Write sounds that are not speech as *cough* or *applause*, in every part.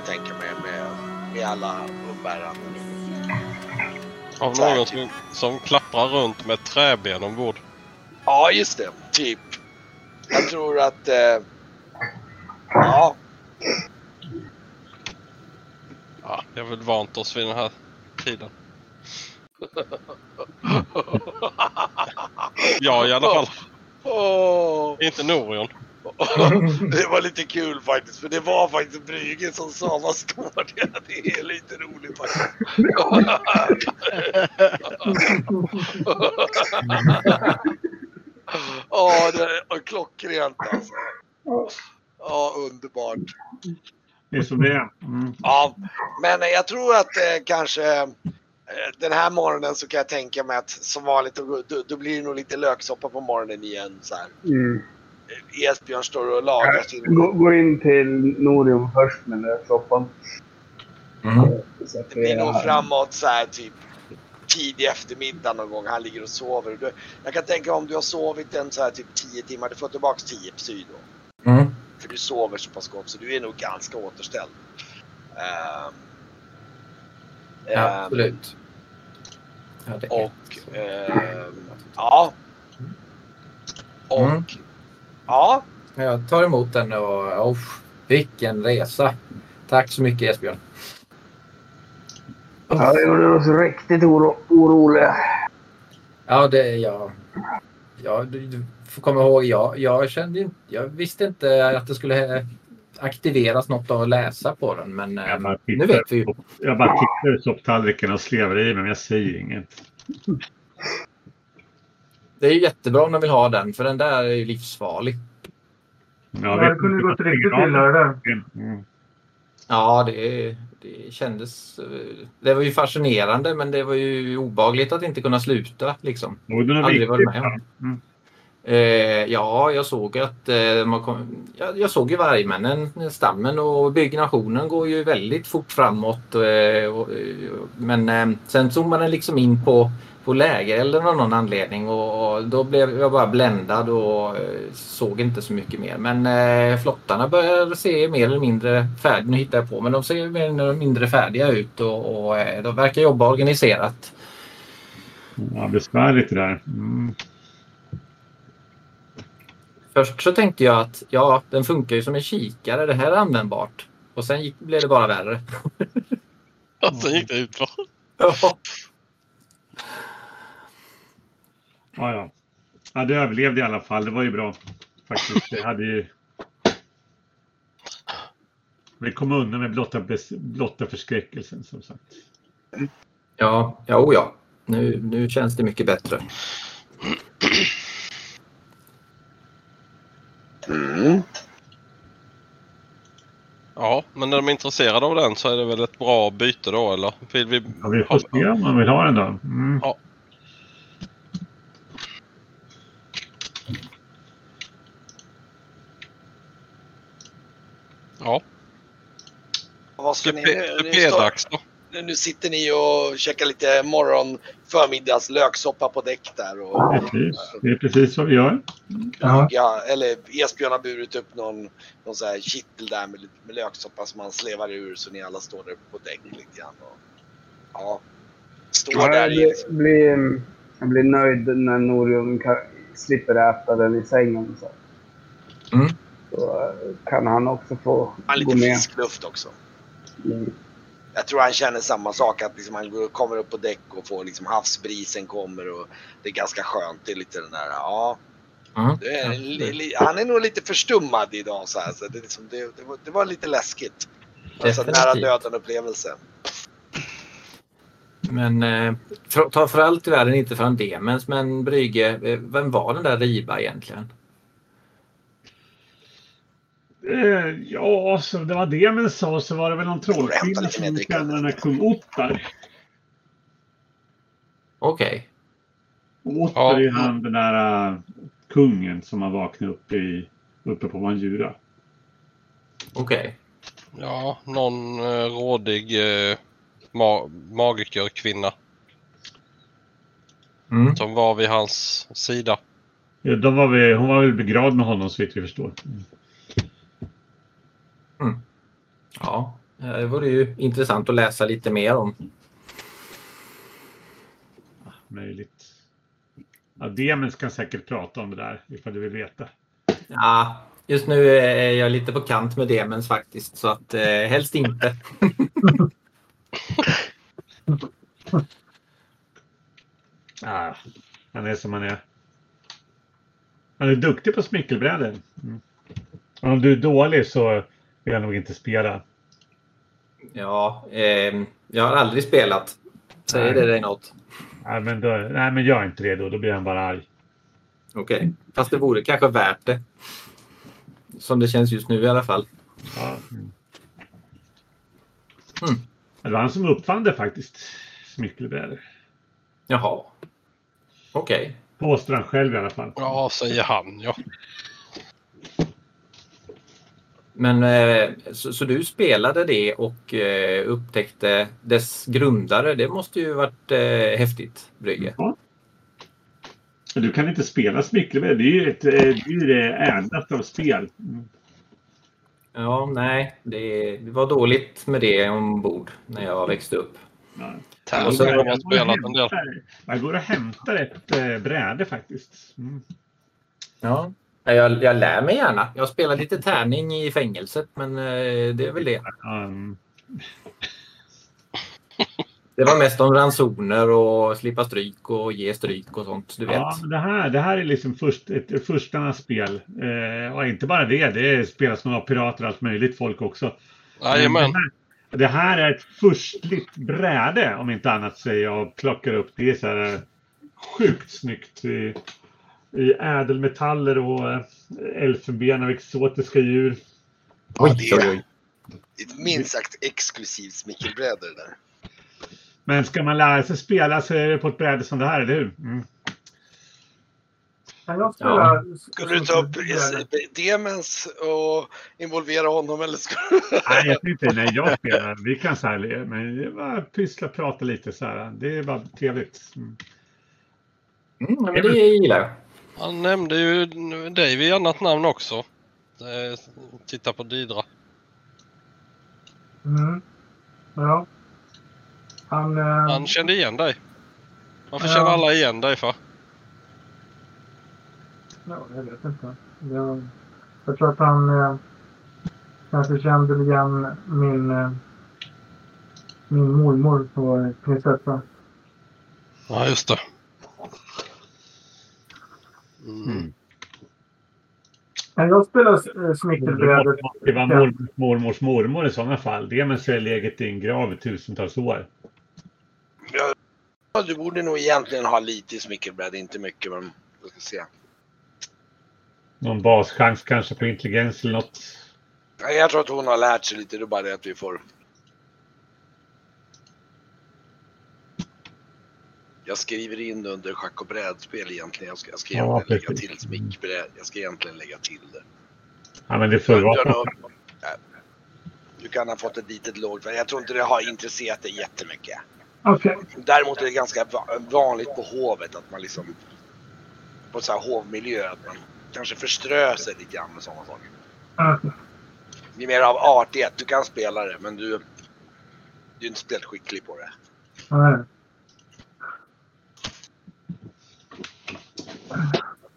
jag tänka mig med, med alla umbäranden. Av någon som, som klapprar runt med träben ombord. Ja, just det. Typ. Jag tror att... Eh, ja. Ja, jag har väl vant oss vid den här tiden. *laughs* Ja, i alla fall. Inte Norion. *laughs* Det var lite kul faktiskt, för det var faktiskt Brygge som sa vad står det? Det är lite roligt faktiskt. *laughs* Ja, det är klockrent alltså. Ja, underbart. Det är som det är. Mm. Ja, men jag tror att eh, kanske eh, den här morgonen så kan jag tänka mig att som vanligt då, då, då blir det nog lite löksoppa på morgonen igen. Så här. Mm. Esbjörn står och lagar sin... Gå, går in till Norium först med den där soppan. Mm. Det blir nog framåt så här typ tidig eftermiddag någon gång. Han ligger och sover. Du, jag kan tänka om du har sovit en så här typ 10 timmar. Du får tillbaks 10 psy då. Mm. För du sover så pass gott så du är nog ganska återställd. Ehm, Ja, ehm, absolut. Ja, Och ehm, ja. Och Mm. Ja. Jag tar emot den och oh, vilken resa. Tack så mycket Esbjörn. Ja, det gjorde oss riktigt oro, oroliga. Ja, det är jag. Ja, du, du får komma ihåg, jag, jag kände inte, jag visste inte att det skulle aktiveras något av att läsa på den. Men eh, nu vet vi ju. på- Jag bara tittar i sopptallriken och slevar i mig, men jag säger inget. Det är ju jättebra om de vill ha den, för den där är ju livsfarlig. Ja, det kunde gått riktigt illa det där. Mm. Ja, det, det kändes... Det var ju fascinerande, men det var ju obagligt att inte kunna sluta. Liksom. Aldrig varit med om. Mm. Eh, ja, jag såg att eh, man kom, jag, jag såg ju vargmännen, stammen och byggnationen går ju väldigt fort framåt. Eh, och, eh, men eh, sen tog man den liksom in på, på lägerelden av någon anledning och, och då blev jag bara bländad och eh, såg inte så mycket mer. Men eh, flottarna börjar se mer eller mindre färdiga, nu hittar jag på, men de ser mer eller mindre färdiga ut och, och eh, de verkar jobba organiserat. Ja, besvärligt det där. Mm. Först så tänkte jag att ja, den funkar ju som en kikare. Det här är användbart. Och sen gick, blev det bara värre. *laughs* Och sen gick det utför. Ja. Ja, ja. ja, det överlevde i alla fall. Det var ju bra. Faktiskt. Det hade ju... Vi kom undan med blotta, bes- blotta förskräckelsen som sagt. Ja, ja, oh ja. Nu, nu känns det mycket bättre. Mm. Ja, men när de är intresserade av den så är det väl ett bra byte då eller? Vill vi... Ja, vi får se om man vill ha den då. Mm. Ja, Vad ska ni nu? Nu, står, nu, sitter ni och käkar lite morgon förmiddags löksoppa på däck där. Och, Precis. Det är precis vad vi gör. Ja. ja, eller Esbjörn har burit upp någon, någon så här kittel där med, lite- med löksoppa som han slevar ur så ni alla står där på däck lite grann. Och, ja, står Ja, där jag, i blir, jag blir nöjd när kan, slipper äta den i sängen. Så. Mm. Så kan han också få han gå lite med. frisk luft också. Jag tror han känner samma sak, att liksom han kommer upp på däck och får liksom havsbrisen kommer och det är ganska skönt. Det är lite den där, ja. Mm. Är, li, han är nog lite förstummad idag så här. Så det, liksom, det, det, var, det var lite läskigt. Alltså nära döden upplevelse. Men eh, ta för allt i världen inte från Demens, men Brygge, eh, vem var den där Riba egentligen? Eh, ja, så det var det men sa så var det väl någon trollkvinna som kallade den här kung Ottar. Okej. Och Ottar Ja. är ju han den där uh, kungen som har vaknat upp i, uppe på Manjura. Okej. Ja, någon eh, rådig eh, ma magikerkvinna Mm. som var vid hans sida. Ja, De var väl, hon var väl begravd med honom så vitt vi förstår. Mm. Ja, det vore ju intressant att läsa lite mer om. Möjligt. Ja, Demens kan säkert prata om det där ifall du vill veta. Ja, just nu är jag lite på kant med Demens faktiskt, så att eh, helst inte. *laughs* Ah, han är som han är. Han är duktig på smyckelbrädor. Mm. Om du är dålig så vill jag nog inte spela. Ja, eh, jag har aldrig spelat. Säger det dig något? Nej, men, då, nej, men gör inte det då. Då blir han bara arg. Okej, fast det vore kanske värt det. Som det känns just nu i alla fall. Ja. Mm. Mm. Det var han som uppfann det faktiskt. Smyckelbrädor. Jaha. Okej. Påstår han själv i alla fall. Ja, säger han ja. Men eh, så, så du spelade det och eh, upptäckte dess grundare. Det måste ju varit eh, häftigt, Brygge. Ja. Du kan inte spela smyckelbrädor. Det är ju ett, det är det av spel. Mm. Ja, nej. Det, det var dåligt med det ombord när jag växte upp. Ja. Tärning har man del. hämtar- Jag går och hämtar ett eh, bräde faktiskt. Mm. Ja. Jag, jag lär mig gärna. Jag spelar lite tärning i fängelset, men eh, det är väl det. Um, Det var mest om ransoner och slippa stryk och ge stryk och sånt. Du vet. ja, men det, här, det här är liksom först, ett förstarnas spel. Eh, och inte bara det, det spelas några pirater och allt möjligt folk också. Jajamän. Det här, det här är ett förstligt bräde om inte annat säger jag och plockar upp. Det är så här eh, sjukt snyggt. I, ädelmetaller och eh, elfenben och exotiska djur. Oj, det är- minst sagt exklusivt smyckelbräde det där. Men ska man lära sig spela så är det på ett bräde som det här, eller hur? Mm. Ja. Skulle du ta upp demens och involvera honom eller ska? Nej, jag tänkte när jag spelar. Vi kan så här, men det är bara pyssla, prata lite så här. Det är bara trevligt. Mm. Mm, men det gillar jag. Han nämnde ju dig vid annat namn också. Eh, Titta på Didra. Mm. Ja. Han... Eh, Han kände igen dig. Varför Ja. känner alla igen dig för? ja, jag vet inte. Jag, jag tror att han eh, kanske kände igen min, eh, min mormor på prinsessa. Ja, just det. Mm. Jag spelar eh, Det smyckelbrädor. måste vara mormors mormor i sådana fall. Det men så är legat i en grav i tusentals år. Ja, du borde nog egentligen ha lite i smyckelbräde, inte mycket men vi ska se. Någon baschans kanske på intelligens eller något. Jag tror att hon har lärt sig lite, det är bara det att vi får... Jag skriver in under schack och brädspel egentligen. Jag ska, jag ska Ja, egentligen lägga precis. till smickbräd. Jag ska egentligen lägga till det. Ja, men det får Du, vara. du kan ha fått ett litet lågt, jag tror inte det har intresserat dig jättemycket. Okej. Däremot är det ganska va- vanligt på hovet att man liksom på så här hovmiljö att man kanske förströr sig lite grann med sådana saker. Okej. Det är mer av artighet. Du kan spela det men du, du är inte speciellt skicklig på det. Nej.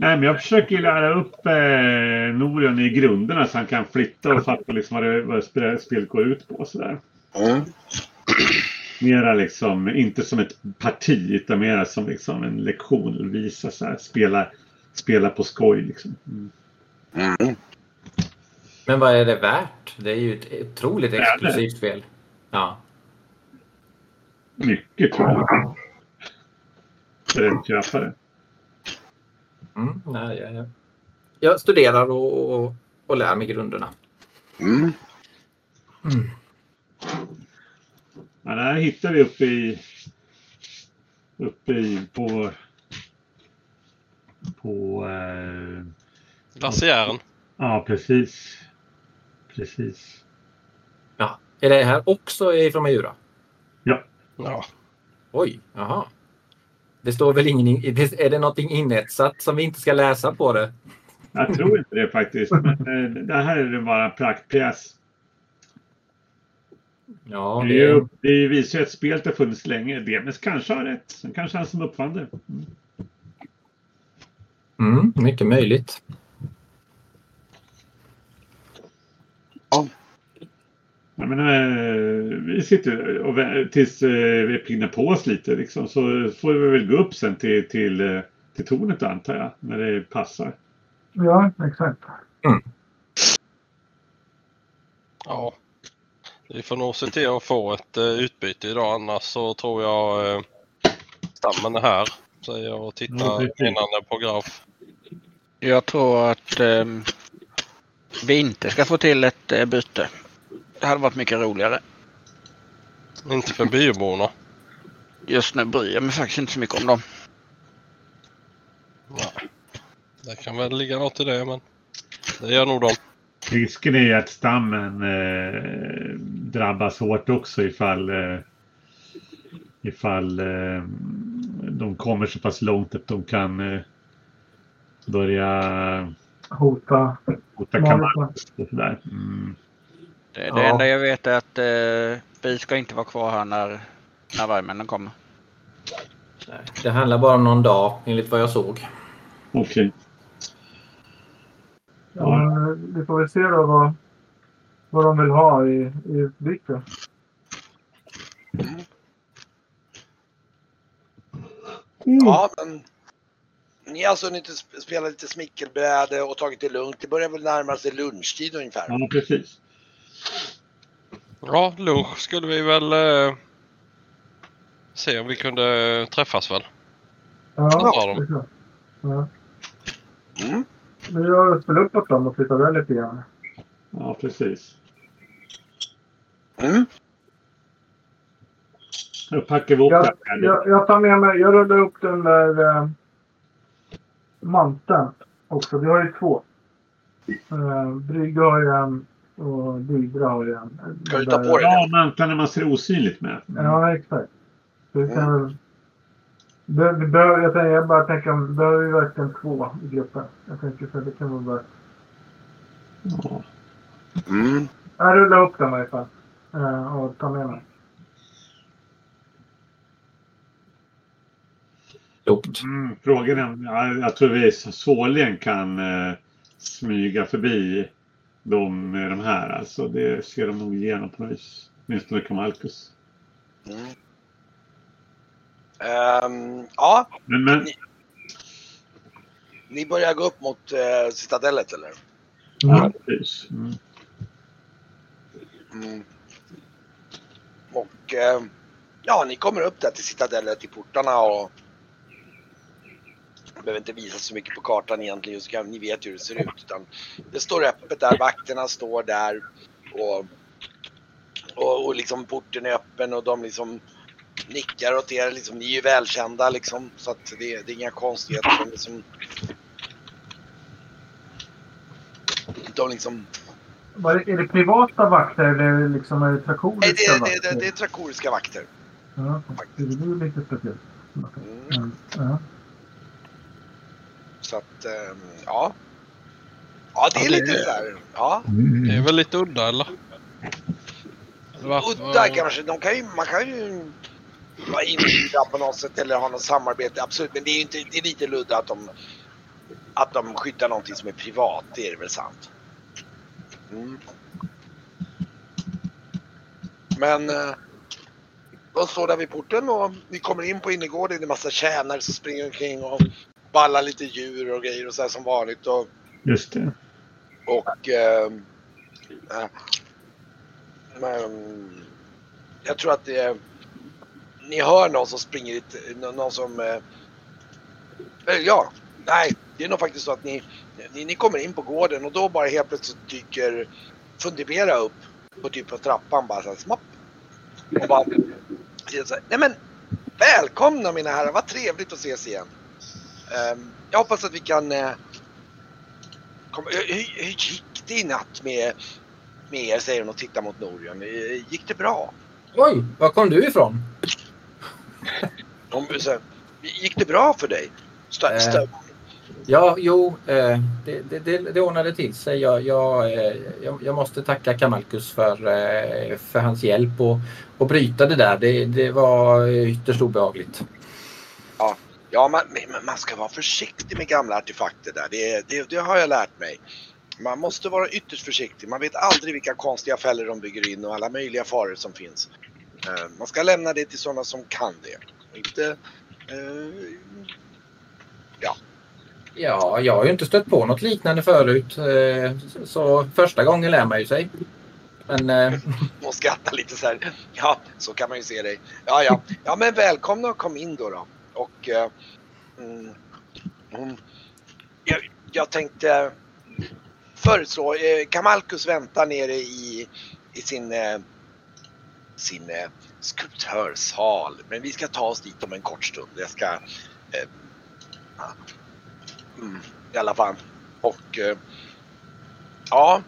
Nej, men jag försöker lära upp eh, Norion i grunderna så han kan flytta och fatta liksom vad, det, vad spel- spelet går ut på. Sådär. Mm. Mera liksom, inte som ett parti utan mera som liksom en lektion. Visa så här, spela, spela på skoj liksom. Mm. Mm. Men vad är det värt? Det är ju ett otroligt exklusivt spel. Ja. Mycket tror jag. För en köpare. Mm, nej, ja, ja. Jag studerar och, och, och lär mig grunderna. Mm. Ja, det här hittar vi uppe i... Uppe i på... På... Eh, Glaciären. ja, precis. Precis. Ja. Är det här också ifrån Majura? Ja. Ja. Oj, jaha. Det står väl ingen... in- Är det någonting inetsat som vi inte ska läsa på det? Jag tror inte det faktiskt. Men eh, det här är bara en praktpjäs. Ja, Det, är det, visar ju att spelet har funnits länge. Demis kanske har rätt. Sen kanske han som uppfann det. Mm. mm, mycket möjligt. Jag menar, vi sitter och tills eh, vi pinnar på oss lite liksom, så får vi väl gå upp sen till, till, eh, till tornet antar jag, när det passar. Ja, exakt. Ja. Vi får nog se till att få ett eh, utbyte idag annars så tror jag eh, stammen är här. Säger jag och Ja, tittar innan på graf. Jag tror att ehm, vi inte ska få till ett eh, byte. Det hade varit mycket roligare. Inte för bioborna. Just nu bryr jag mig faktiskt inte så mycket om dem. Nej. Det kan väl ligga något i det men det gör nog de. Risken är ju att stammen eh, drabbas hårt också ifall, eh, ifall eh, de kommer så pass långt att de kan eh, börja Hota. hota. Kamarkus och sådär. Mm. Det, det Ja. enda jag vet är att eh, vi ska inte vara kvar här när, när vargmännen kommer. Det handlar bara om någon dag enligt vad jag såg. Okej. Ja, men, eh, vi får väl se då vad, vad de vill ha i, i utbyte. Ja, men ni har alltså hunnit sp- spela lite smickelbräde och tagit det lugnt. Det börjar väl närma sig lunchtid ungefär. Ja, precis. Ja, lunch skulle vi väl eh, se om vi kunde träffas väl. Ja, Ja, de- det. Ja. Mm. Men jag spelar uppåt dem och tittar väl lite grann. Ja, precis. Mm. Då packar vi upp Jag, jag, jag tar med mig, jag rullar upp den där eh, manteln också. Vi har ju två. Eh, Brygga har ju en och Didra har ju en. Ska du ta på dig Ja, mantlarna man ser osynligt med. Ja, exakt. Så vi kan väl... Be, jag, tänker, jag bara tänker, behöver vi verkligen två i gruppen? Jag tänker så att det kan vara bara... Ja. Mm. Jag rullar upp den i alla fall. Eh, och tar med mig. Mm, frågan är om, ja, jag tror vi svårligen kan eh, smyga förbi dem med de här. Alltså, det ser de nog igenom på något vis. Åtminstone Kamalkus. Mm. Ehm, ja, Men, men Ni- ni börjar gå upp mot eh, citadellet eller? ja, precis. Mm. Mm. Och eh, ja, ni kommer upp där till citadellet till portarna och behöver inte visa så mycket på kartan egentligen, just ni vet ju hur det ser ut. Utan det står öppet där, vakterna står där och, och, och liksom porten är öppen och de liksom nickar åt er. Liksom, ni är ju välkända liksom så att det, det är inga konstigheter. De liksom, de liksom Var det, är det privata vakter eller är det liksom är det Nej, trakoriska det, det, vakter? det, det är trakoriska vakter. Ja, det blir lite speciellt. Mm. Mm. Ja. Så att, ehm, ja. Ja, det är Ja, det lite är- så här. Ja, Det är väl lite udda eller? Udda kanske. De kan ju, man kan ju vara inbjudna på något sätt eller ha något samarbete. Absolut, men det är ju inte, det är lite ludda att de, att de skyddar någonting som är privat. Det är det väl sant. Mm. Men eh, de står där vid porten och vi kommer in på innergården. Det är massa tjänare som springer omkring och ballar lite djur och grejer och så här som vanligt. Och, Just det. Och... Eh, eh, men, jag tror att det... Ni hör någon som springer lite... nå- Någon som... Eh, eh, ja, nej. Det är nog faktiskt så att ni, ni, ni kommer in på gården och då bara helt plötsligt dyker Fundibera upp på typ på trappan bara såhär smapp. Och bara... Så här, Nej men! Välkomna mina herrar, vad trevligt att ses igen. Ehm, jag hoppas att vi kan... Eh, Kom, hur, gick det i natt med, med er, säger hon och tittar mot Norion. Eh, Gick det bra? Oj, var kom du ifrån? Hon, så, Gick det bra för dig? Stö, Eh. stö, Ja, jo, eh, det, det, det, det ordnade till sig. Jag, jag, eh, jag, jag måste tacka Kamalkus för, för hans hjälp och, och bryta det där. Det, det var ytterst obehagligt. Ja, man, men man ska vara försiktig med gamla artefakter där. Det, det, det har jag lärt mig. Man måste vara ytterst försiktig. Man vet aldrig vilka konstiga fällor de bygger in och alla möjliga faror som finns. Eh, Man ska lämna det till sådana som kan det. Inte... eh, Ja, jag har ju inte stött på något liknande förut. eh, så- Så första gången lär man ju sig. Men eh, *laughs* och skratta lite så här. Ja, så kan man ju se dig. Ja, ja. Ja, men välkomna och kom in då. då. Och... eh, mm, mm, jag, jag tänkte föreslå... Eh, Kamalkus väntar nere i, i sin, eh, sin eh, skulptörssal. Men vi ska ta oss dit om en kort stund. Jag ska... Eh, mm, I alla fall. Och... Eh, ja.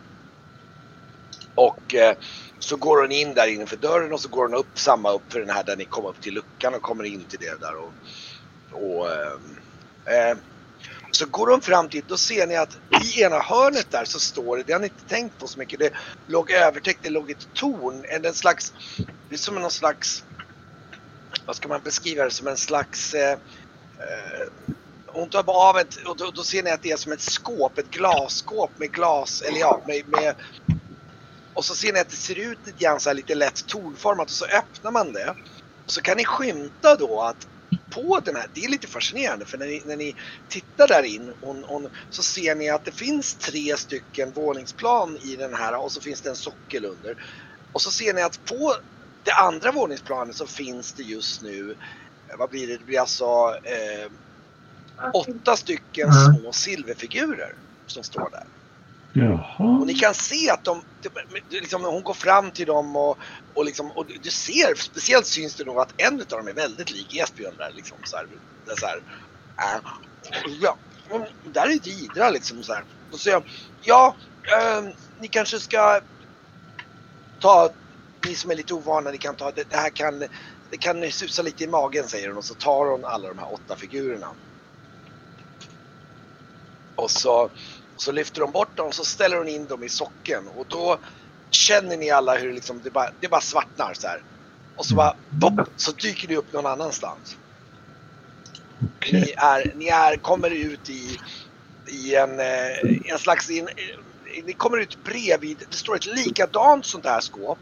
Och eh, så går hon in där innanför dörren och så går hon upp samma upp för den här där ni kom upp till luckan och kommer in till det där. Och, och eh, eh så går hon fram till, då ser ni att i ena hörnet där så står det, det har ni inte tänkt på så mycket, det låg övertäckt, det låg ett torn, en, en slags, det är som någon slags, vad ska man beskriva det som en slags eh, eh, hon tar bara av ett, och då, då ser ni att det är som ett skåp, ett glasskåp med glas, eller ja, med, med och så ser ni att det ser ut lite grann så här lite lätt tornformat och så öppnar man det. Och så kan ni skymta då att på den här, det är lite fascinerande för när ni, när ni tittar där in och, och, så ser ni att det finns tre stycken våningsplan i den här och så finns det en sockel under. Och så ser ni att på det andra våningsplanet så finns det just nu, eh, vad blir det, det blir alltså eh, åtta stycken Mm. små silverfigurer som står där. Jaha. Och ni kan se att de, liksom, hon går fram till dem och, och, liksom, och du ser, speciellt syns det nog att en av dem är väldigt lik Esbjörn där liksom. Så här, där, är så här, äh, ja, där är Didra liksom så här. Och så säger jag, ja, äh, ni kanske ska ta, ni som är lite ovana, ni kan ta, det, det här kan, det kan susa lite i magen säger hon och så tar hon alla de här åtta figurerna. Och så så lyfter de bort dem så ställer hon in dem i socken och då känner ni alla hur det liksom, det bara, det bara svartnar så här. Och så bara bopp, så dyker ni upp någon annanstans. Okej. Ni, är, ni är, kommer ut i, i en, eh, en slags... I en, eh, ni kommer ut bredvid, det står ett likadant sånt här skåp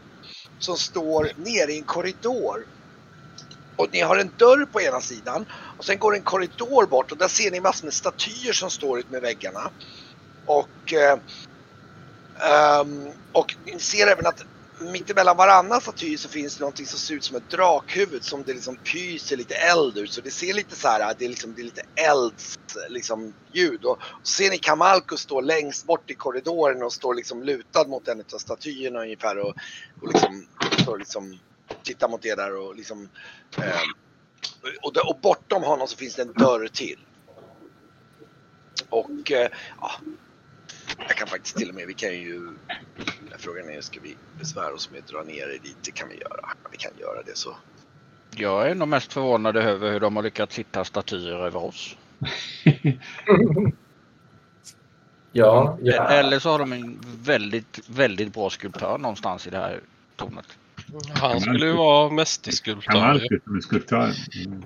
som står nere i en korridor. Och ni har en dörr på ena sidan och sen går en korridor bort och där ser ni massor med statyer som står ut med väggarna. Och, eh, ehm, och ni ser även att mittemellan varannan staty så finns det någonting som ser ut som ett drakhuvud som det liksom pyser lite eld ur. Så det ser lite så här, det är, liksom, det är lite elds liksom, ljud. Och, så ser ni Kamalkus stå längst bort i korridoren och står liksom lutad mot en av statyerna ungefär och, och liksom, står liksom tittar mot er där och liksom eh, och, och bortom honom så finns det en dörr till. Och eh, ja, jag kan faktiskt till och med, vi kan ju, frågan är ska vi besvära oss med att dra ner det dit? Det kan vi göra. Vi kan göra det så. Jag är nog mest förvånad över hur de har lyckats hitta statyer över oss. *laughs* ja, ja. Eller så har de en väldigt, väldigt bra skulptör någonstans i det här tornet. Han skulle ju vara mästerskulptör. Skulptör. Mm.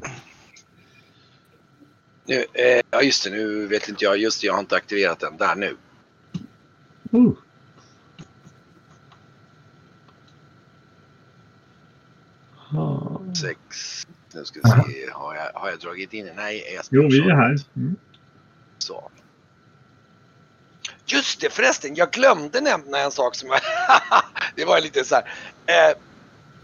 Nu, eh, ja just det, nu vet inte jag, just det, jag har inte aktiverat den. Där nu. Uh. Sex, nu ska vi se, har jag, har jag dragit in? Nej, jag Jo, vi är här. Mm. Så. Just det förresten, jag glömde nämna en sak som jag... *laughs* det var lite så här. Eh,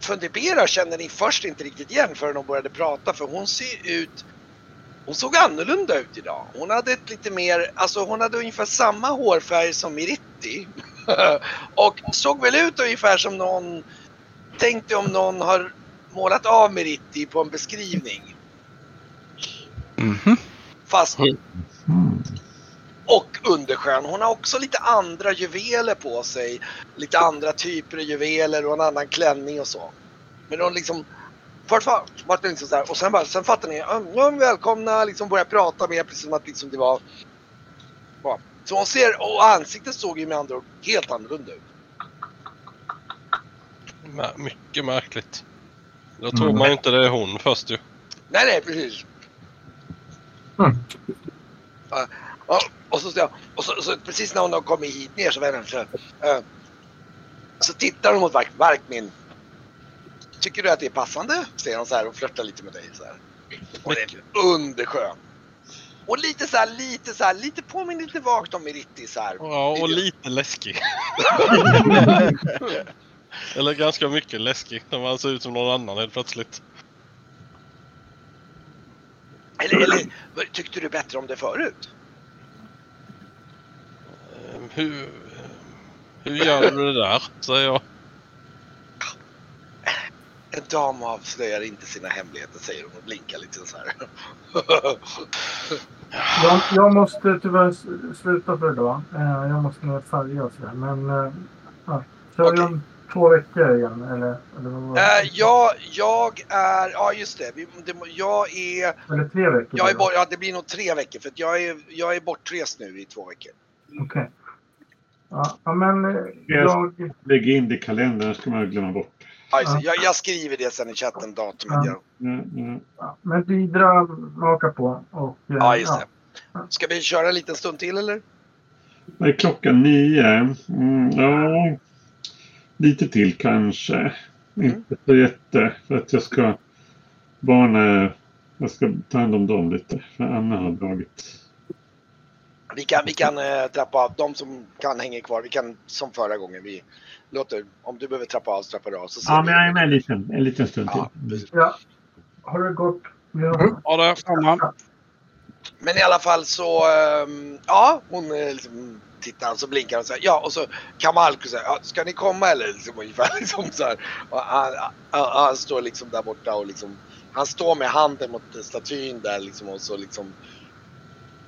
Fundibera känner ni först inte riktigt igen förrän hon började prata för hon ser ut... Hon såg annorlunda ut idag. Hon hade ett lite mer, alltså hon hade ungefär samma hårfärg som Miritti. *laughs* och såg väl ut ungefär som någon, tänkte om någon har målat av Miritti på en beskrivning. Mhm. Fast Mm. och underskön. Hon har också lite andra juveler på sig. Lite andra typer av juveler och en annan klänning och så. Men hon liksom Först var var det liksom så här, och sen, bara, sen fattar ni, ja, välkomna, liksom börja prata med er precis som att liksom det var... Ja. Så hon ser, och ansiktet såg ju med andra ord helt annorlunda ut. Mycket märkligt. Då tror Mm. man ju inte det är hon först ju. Nej, nej, precis. Mm. Ja, ja, och så, så, och så, så precis när hon har kommit hit ner så vänder hon sig. eh, Så tittar hon mot Vark, Varkmin. Tycker du att det är passande? Säger hon så här och flörtar lite med dig så här. Hon är underskön. Och lite så här, lite så här, lite påminner lite vagt om Meritti så här. Ja, och lite läskig. *laughs* Eller ganska mycket läskig. När man ser ut som någon annan helt plötsligt. Eller, eller tyckte du bättre om det förut? Ehm, Hur, hur gör du det där? Säger jag. En dam avslöjar inte sina hemligheter säger hon och blinkar lite så här. Jag, jag måste tyvärr sluta för idag. Eh, Jag måste och färga och sådär. Men eh, ja, kör vi Okej. om två veckor igen? Eller, eller, vad var det? Eh, jag, jag är, ja just det, vi, det må- jag är, eller tre veckor? jag är bort, ja det blir nog tre veckor för att jag är, jag är bortrest nu i två veckor. Okej. Ja, ja, men jag... Lägg in det i kalendern, ska man glömma bort. Ja, det. Jag, jag skriver det sen i chatten, datumet. Ja. Ja. Ja, men bidra, maka på. Och, eh, ja just det. Ska vi köra en liten stund till eller? Vad är klockan? Nio? Mm, ja, lite till kanske. Inte så jätte. För att jag ska... Barnen... Jag ska ta hand om dem lite. För Anna har dragit. Vi kan, vi kan eh, trappa av, de som kan hänger kvar, vi kan som förra gången, vi låter, om du behöver trappa av så trappar du av. Så Ja, men jag är med en liten, en liten stund till. Ja, precis. Ja. Har det gått? Ja. Ja, det. Samma. Men i alla fall så, ehm, ja hon eh, liksom tittar och så blinkar och så här, ja och så Kamalko säger, ja, ska ni komma eller liksom ungefär *laughs* liksom så här. Och han, han, han står liksom där borta och liksom, han står med handen mot statyn där liksom och så liksom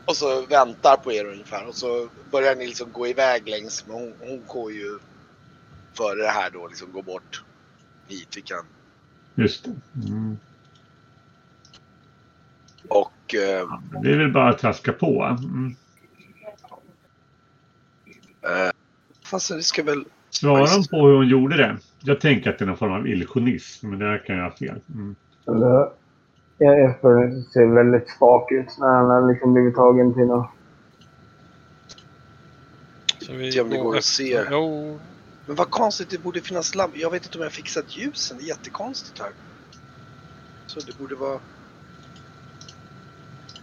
och så väntar på er ungefär och så börjar ni liksom gå iväg längs men hon, hon går ju före det här då liksom gå bort hit vi kan Just det. Mm. och eh, Ja, Det är väl bara att traska på. Mm. eh, fast det ska väl Svarar hon på hur hon gjorde det? Jag tänker att det är någon form av illusionism, men där kan jag ha fel. Mm. Eller, jag Jesper ser väldigt svag ut när han har liksom blivit tagen till något. Så vi Se om det går att se. Jo, Men vad konstigt, det borde finnas lamp. Jag vet inte om jag har fixat ljusen, det är jättekonstigt här. Så det borde vara...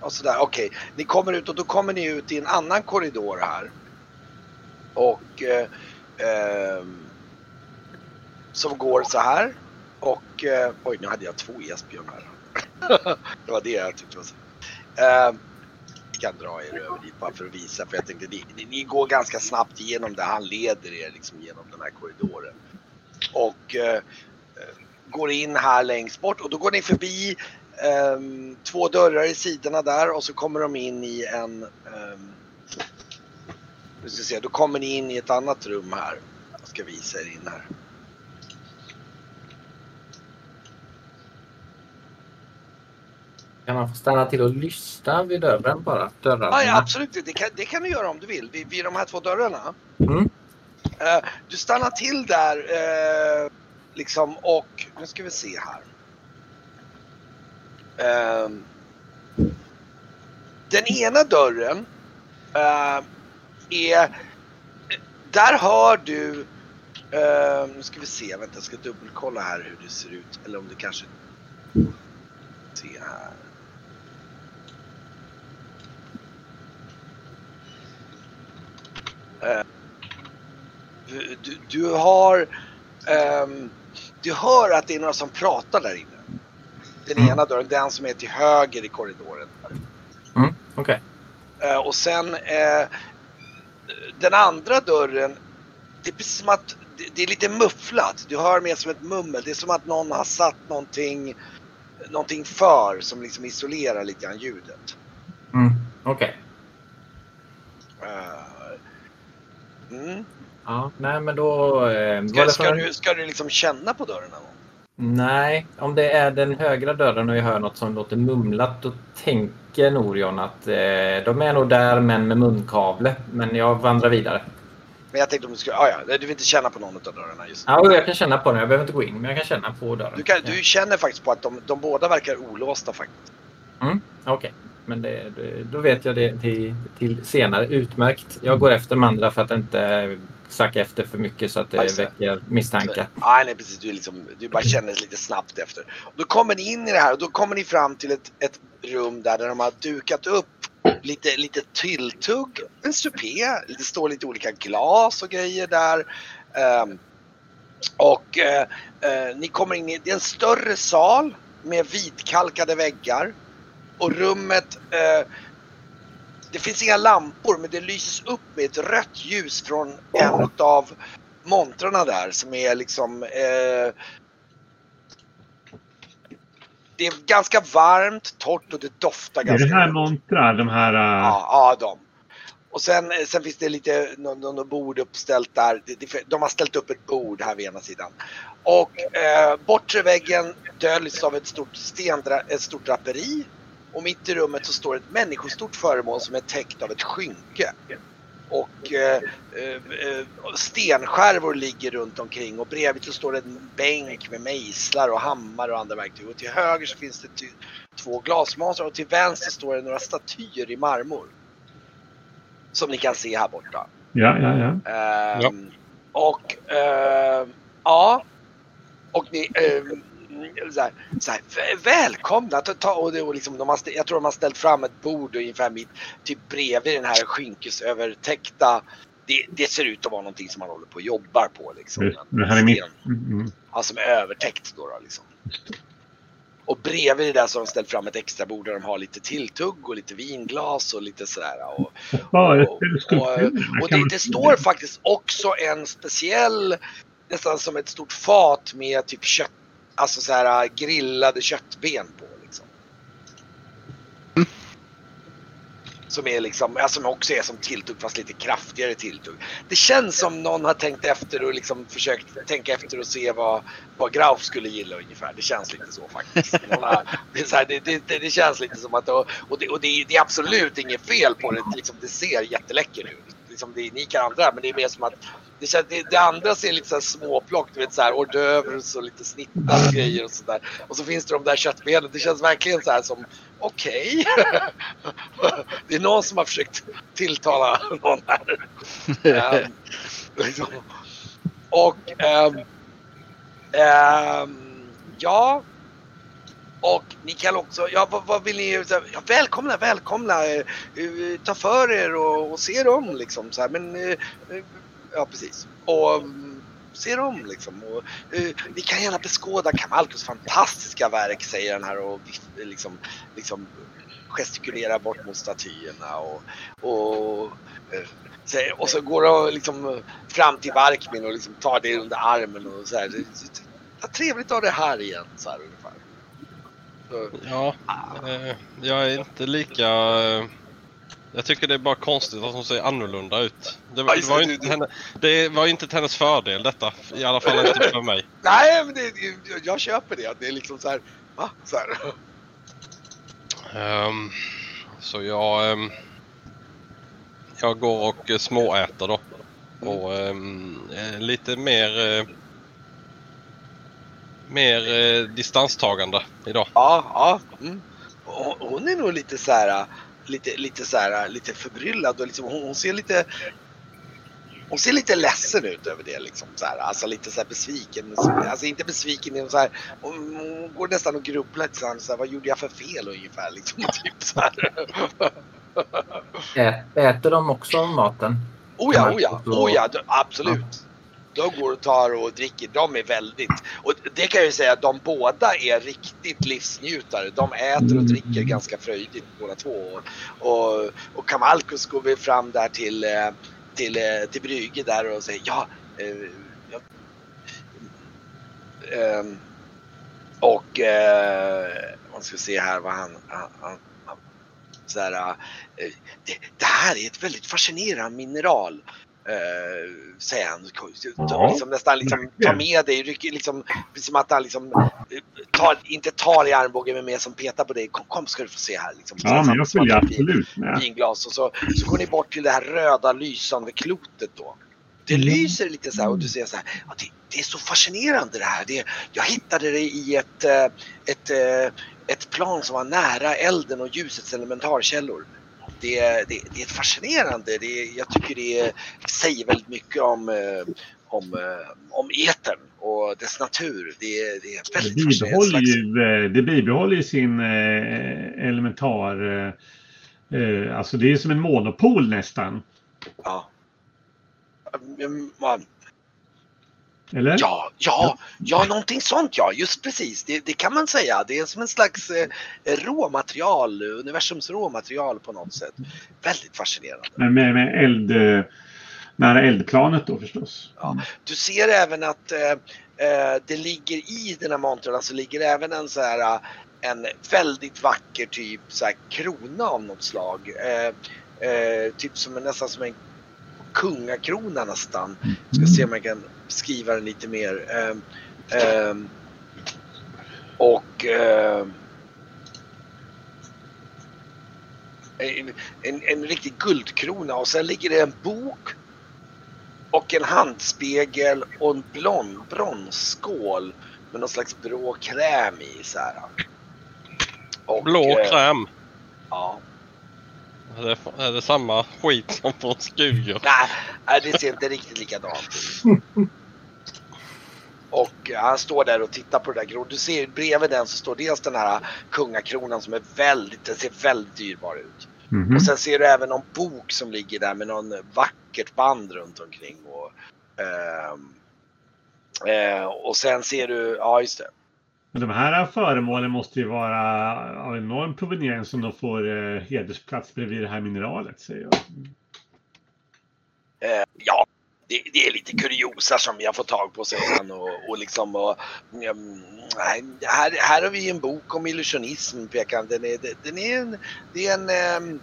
Ja, sådär, okej. Ni kommer ut och då kommer ni ut i en annan korridor här. Och... Eh, ehm, som går så här. Och... Eh, oj, nu hade jag två Esbjörn här det var det jag tyckte var så. Eh, vi kan dra er över dit bara för att visa. För jag tänkte, ni, ni, ni går ganska snabbt igenom det. Han leder er liksom genom den här korridoren. Och eh, går in här längst bort och då går ni förbi ehm, två dörrar i sidorna där och så kommer de in i en... Um, ska se, då kommer ni in i ett annat rum här. Jag ska visa er in här. Kan man få stanna till och lyssna vid dörren bara? Dörrarna. Ja, ja, absolut, det kan, det kan du göra om du vill. Vid, vid de här två dörrarna. Mm. Eh, du stannar till där eh, liksom och nu ska vi se här. Ehm, den ena dörren är... Där hör du... nu ska vi se, vänta jag ska dubbelkolla här hur det ser ut. Eller om det kanske... Se här. Du, du, du har... ehm, du hör att det är några som pratar där inne. Den Mm. ena dörren, den som är till höger i korridoren. Mm, Okej. Eh, och sen eh, den andra dörren, det är precis som att det, det är lite mufflat. Du hör mer som ett mummel. Det är som att någon har satt någonting, någonting för som liksom isolerar lite grann ljudet. Mm, Okej. Eh, mm. Ja, nej men då... Eh, Ska, ska, för... du, ska du liksom känna på dörren någon? Nej, om det är den högra dörren och jag hör något som låter mumlat då tänker Norion att eh, de är nog där men med munkavle. Men jag vandrar vidare. Men jag tänkte om du skulle... Ah, ja, du vill inte känna på någon av dörrarna just nu. Ja, jag kan känna på den. Jag behöver inte gå in, men jag kan känna på dörren. Du, kan, du känner faktiskt på att de, de båda verkar olåsta faktiskt. Mm, Okej, men det, det, då vet jag det till, till senare. Utmärkt. Jag går efter de andra för att inte sacka efter för mycket så att det det. väcker misstankar. Nej, nej precis. Du, liksom, du bara känner lite snabbt efter. Då kommer ni in i det här och då kommer ni fram till ett, ett rum där, där de har dukat upp lite, lite tilltugg, en supé, det står lite olika glas och grejer där. Ehm, och eh, eh, ni kommer in i, det är en större sal med vitkalkade väggar. Och rummet, eh, det finns inga lampor men det lyses upp med ett rött ljus från en av montrarna där som är liksom eh, Det är ganska varmt, torrt och det doftar Är ganska det här montrar? De här... äh, Ja, ja de. Och sen, eh, sen finns det lite någon, bord uppställt där. De har ställt upp ett bord här vid ena sidan. Och eh, bortre väggen döljs av ett stort, stendra, ett stort draperi. Och mitt i rummet så står ett människostort föremål som är täckt av ett skynke. Och eh, eh, eh, stenskärvor ligger runt omkring och bredvid så står det en bänk med mejslar och hammare och andra verktyg. Och till höger så finns det ty- två glasmonstrar och till vänster står det några statyer i marmor. Som ni kan se här borta. Ja, ja, ja. Ehm, Och ehm, ja. Och ni, ehm, så här, så här, "Vä- välkomna! Ta, och det, och liksom, de har, jag tror de har ställt fram ett bord ungefär mitt, typ bredvid den här skinkesövertäckta. Det, det ser ut att vara någonting som man håller på och jobbar på. Liksom. Det, här är mitt... Sten. Mm, Ja, som är övertäckt då, då liksom. Och bredvid det där så har de ställt fram ett extra bord där de har lite tilltugg och lite vinglas och lite sådär. Och, och, och, och det, det står faktiskt också en speciell, nästan som ett stort fat med typ kött, alltså så här äh, grillade köttben på liksom. Som är liksom, alltså som också är som tilltugg fast lite kraftigare tilltugg. Det känns som någon har tänkt efter och liksom försökt tänka efter och se vad, vad Grauf skulle gilla ungefär. Det känns lite så faktiskt. Har, det, så här, det, det, det, det känns lite som att, och, och, det, och det, det är absolut inget fel på det. Liksom, det ser jätteläcker ut. Liksom, det är ni kan andra men det är mer som att det, känns, det, det andra ser lite så här småplock, du vet så här hors d'oeuvres och lite snittade grejer och sådär. Och så finns det de där köttbenen. Det känns verkligen så här som okej. Okay. *laughs* det är någon som har försökt tilltala någon här. um, liksom. och um, um, ja. Och ni kan också, ja vad, vad vill ni, så här, ja, välkomna, välkomna, eh, eh ta för er och, och se dem liksom så här, men eh, eh ja precis. Och mm, se dem liksom. Och, eh, ni kan gärna beskåda Kamalkos fantastiska verk säger han här och liksom, liksom gestikulerar bort mot statyerna och, och eh, och så går de liksom fram till Varkmin och liksom tar det under armen och så här. Vad trevligt att ha det här igen så här ungefär. Ja, eh, jag är inte lika... Eh, jag tycker det är bara konstigt att hon ser annorlunda ut. Det, var- det, var, inte henne, det var inte till hennes fördel detta. I alla fall inte för mig. *laughs* Nej, men det, jag köper det. Det är liksom så här, va? Så här. Ehm, så jag... ehm, jag går och småäter då. Och eh, lite mer... Eh, mer eh, distanstagande idag. Ja, ja. Mm. Hon är nog lite så här, lite, lite så här, lite förbryllad och liksom, hon, hon ser lite hon ser lite ledsen ut över det liksom. Så här, alltså lite så här besviken. Alltså inte besviken, men så här, hon, hon går nästan och grubblar lite så här, så här, vad gjorde jag för fel ungefär liksom. *laughs* Typ så här. Ä, äter de också maten? Oh ja, oh ja, oh ja, absolut. De går och tar och dricker. De är väldigt, och det kan jag ju säga, de båda är riktigt livsnjutare. De äter och dricker ganska fröjdigt båda två. Och, och, Kamalkus går väl fram där till, eh, till, eh, till Brygge där och säger ja, eh, ja ehm, och eh, man ska se här vad han, han, han, han så här, eh, det, det här är ett väldigt fascinerande mineral. Eh, han. Ja. Liksom nästan liksom ta med dig, rycker liksom, som att han liksom eh, tar, inte tar i armbågen men mer som petar på dig. Kom, kom ska du få se här. Liksom. Ja, men jag följer ett absolut med. Vinglas och så, så går ni bort till det här röda lysande klotet då. Det Mm. lyser lite så här och du ser så här. Ja, det, det är så fascinerande det här. Det, jag hittade det i ett, eh, ett, eh, ett plan som var nära elden och ljusets elementarkällor. Det, det, det är fascinerande. Det, jag tycker det säger väldigt mycket om, eh, om, eh, om etern och dess natur. Det, det är Det väldigt fascinerande. bibehåller slags- ju, eh, det bibehåller ju sin elementar... Alltså det är som en monopol nästan. Ja. Mm, Eller? Ja, ja, ja, någonting sånt ja, just precis. Det, det kan man säga. Det är som en slags eh, råmaterial, universums råmaterial på något sätt. Väldigt fascinerande. Men med, med eld... Eh, nära eldplanet då förstås. Ja. Du ser även att eh, eh, det ligger i den här montern, alltså ligger även en så här eh, en väldigt vacker typ så här krona av något slag. Eh, eh, typ som en, nästan som en kungakrona nästan. Ska se om jag kan skriva den lite mer. Ehm, ehm, och ehm, en, en, en riktig guldkrona och sen ligger det en bok och en handspegel och en blond bronsskål med någon slags blå kräm i så här. Och, Blå eh, kräm. Ja. Är det, är det samma skit som på Skuger? Nej, nej, det ser inte riktigt likadant ut. *laughs* Och eh, han står där och tittar på det där grå. Du ser bredvid den så står dels den här kungakronan som är väldigt, den ser väldigt dyrbar ut. Mhm. Och sen ser du även någon bok som ligger där med någon vackert band runt omkring. Och, ehm, eh, och sen ser du, ja just det. Men de här föremålen måste ju vara av enorm proveniens som de får eh, hedersplats bredvid det här mineralet säger jag. Eh, ja, det, det är lite kuriosa som jag får tag på sedan. och, och liksom och, mm, här, här har vi en bok om illusionism pekar. Den är, den är en, det är en ehm,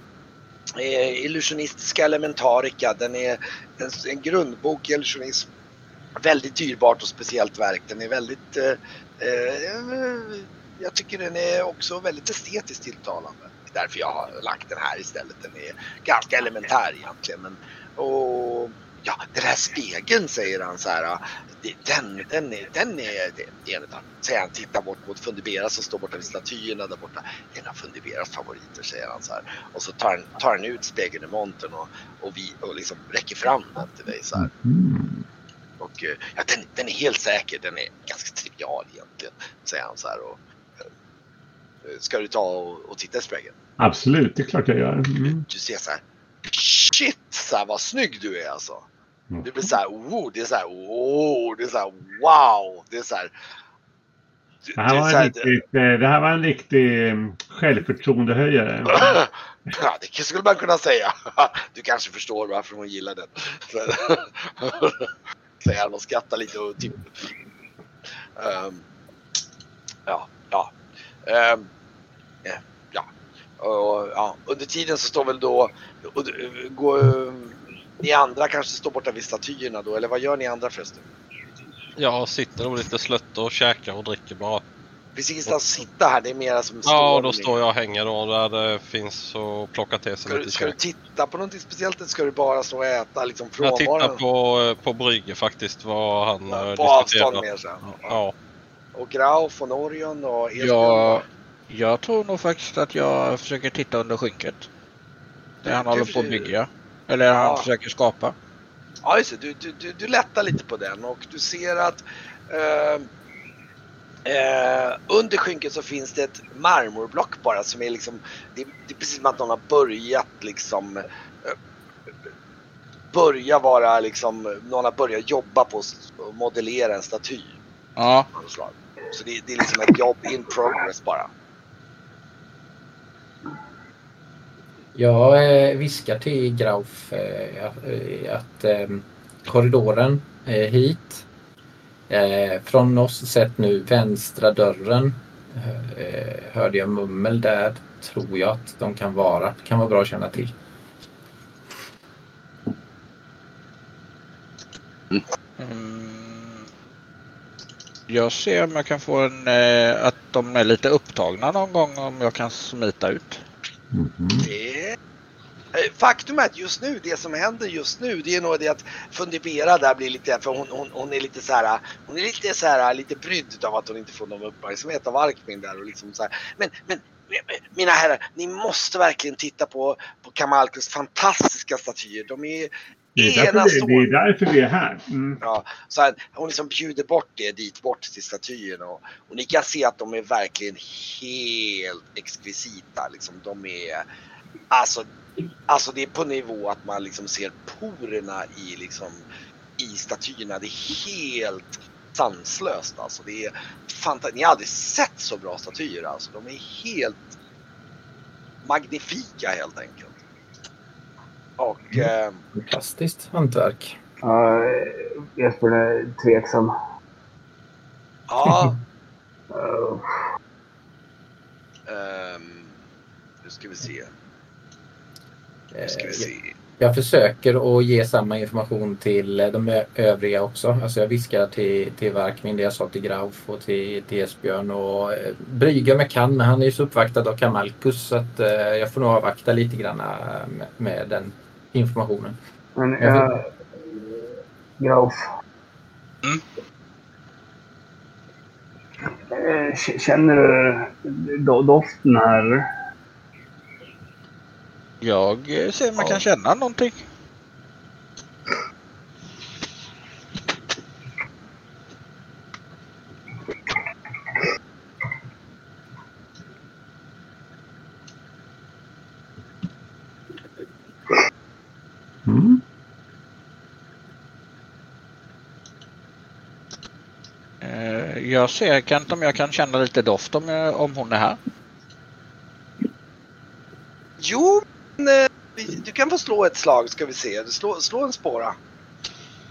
eh, illusionistiska elementarika. Den är en, en grundbok i illusionism. Väldigt dyrbart och speciellt verk. Den är väldigt eh, eh, jag tycker den är också väldigt estetiskt tilltalande. Därför jag har lagt den här istället. Den är ganska elementär egentligen. Men, och ja, den här spegeln säger han så här. Den, den är, den är, det är säger han, tittar bort mot Fundibera som står borta vid statyerna där borta. Det är en av Fundiberas favoriter säger han så här. Och så tar han, tar han ut spegeln i montern och, och, vi, och liksom räcker fram den till dig så här. Mm. Och eh, ja, den, den är helt säker, den är ganska trivial egentligen, säger han så här. Och, eh, ska du ta och, och titta i spegeln? Absolut, det är klart jag gör. Mm. Du ser så här, shit så vad snygg du är alltså. Det blir så här, oh, det är så här, oh, det är så här, wow, det är så här. Du- Det här, det här- riktigt, eh, det här var en riktig mm, självförtroendehöjare. *laughs* Ja, det skulle man kunna säga. *laughs* Du kanske förstår varför hon gillar den. *laughs* Säger han och skrattar lite och typ. Ehm, ja, ja. Ehm, eh, ja. Och, ja. Under tiden så står väl då, och, eh, går, eh, ni andra kanske står borta vid statyerna då, eller vad gör ni andra förresten? Jag sitter nog lite slött och käkar och dricker bara. Finns ingenstans att sitta här, det är mera som Ja, då står jag och hänger då där det finns och plockar till sig Ska du, lite ska du titta på någonting speciellt eller ska du bara stå och äta liksom Jag tittar frånvaron? på, på Brygge faktiskt vad han Ja, eh, på avstånd diskuterar. mer så. här. Ja. Och Grauf och Norion och Esbjörn. Jag, jag tror nog faktiskt att jag försöker titta under skynket. Det han Du- håller på att bygga. Eller han Ja. försöker skapa. Ja, just det. Du, du, du, du lättar lite på den och du ser att eh, eh, under skynket så finns det ett marmorblock bara som är liksom, det, det är precis som att någon har börjat liksom eh, börja vara liksom, någon har börjat jobba på att modellera en staty. Ja. Så det, det är liksom ett jobb in progress bara. Jag eh, viskar till Grauf eh, att, eh, att eh, korridoren eh, hit eh, från oss sett nu vänstra dörren eh, hörde jag mummel där tror jag att de kan vara. Kan vara bra att känna till. Mm. Jag ser om jag kan få en, eh, att de är lite upptagna någon gång om jag kan smita ut. Mhm. Det... Eh, Faktum är att just nu, det som händer just nu, det är nog det att Fundibera där blir lite, för hon, hon, hon är lite så här, hon är lite så här, lite brydd av att hon inte får någon uppmärksamhet av Arkmin där och liksom så här. Men, men mina herrar, ni måste verkligen titta på, på Kamalkus fantastiska statyer. De är Det är, därför vi, det är därför vi är här. Mm. Ja, så här, hon liksom bjuder bort det dit bort till statyerna och, och ni kan se att de är verkligen helt exkvisita. Liksom, de är, alltså, alltså det är på nivå att man liksom ser porerna i, liksom, i statyerna. Det är helt sanslöst alltså. Det är Ni har aldrig sett så bra statyer alltså. De är helt magnifika helt enkelt. Och eh, Fantastiskt hantverk. Ja, Jesper är tveksam. ja, Uh, *laughs* ehm, nu ska vi se. Nu Eh, ska vi se. Jag försöker att ge samma information till de ö- övriga också. Alltså jag viskar till, till Varkmin det jag sa till Grauf och till, till Esbjörn och eh, Brygge om jag kan men han är ju så uppvaktad av Kamalkus så att eh, jag får nog avvakta lite grann eh, med, med den informationen. men Jag jag... Grauf. Mm. Eh, Känner du do- doften här? Jag eh, ser om jag kan känna någonting. Mm. Eh, Jag ser inte om jag kan känna lite doft om, jag, om hon är här. Jo, eh, du kan få slå ett slag ska vi se. Slå, slå en spåra.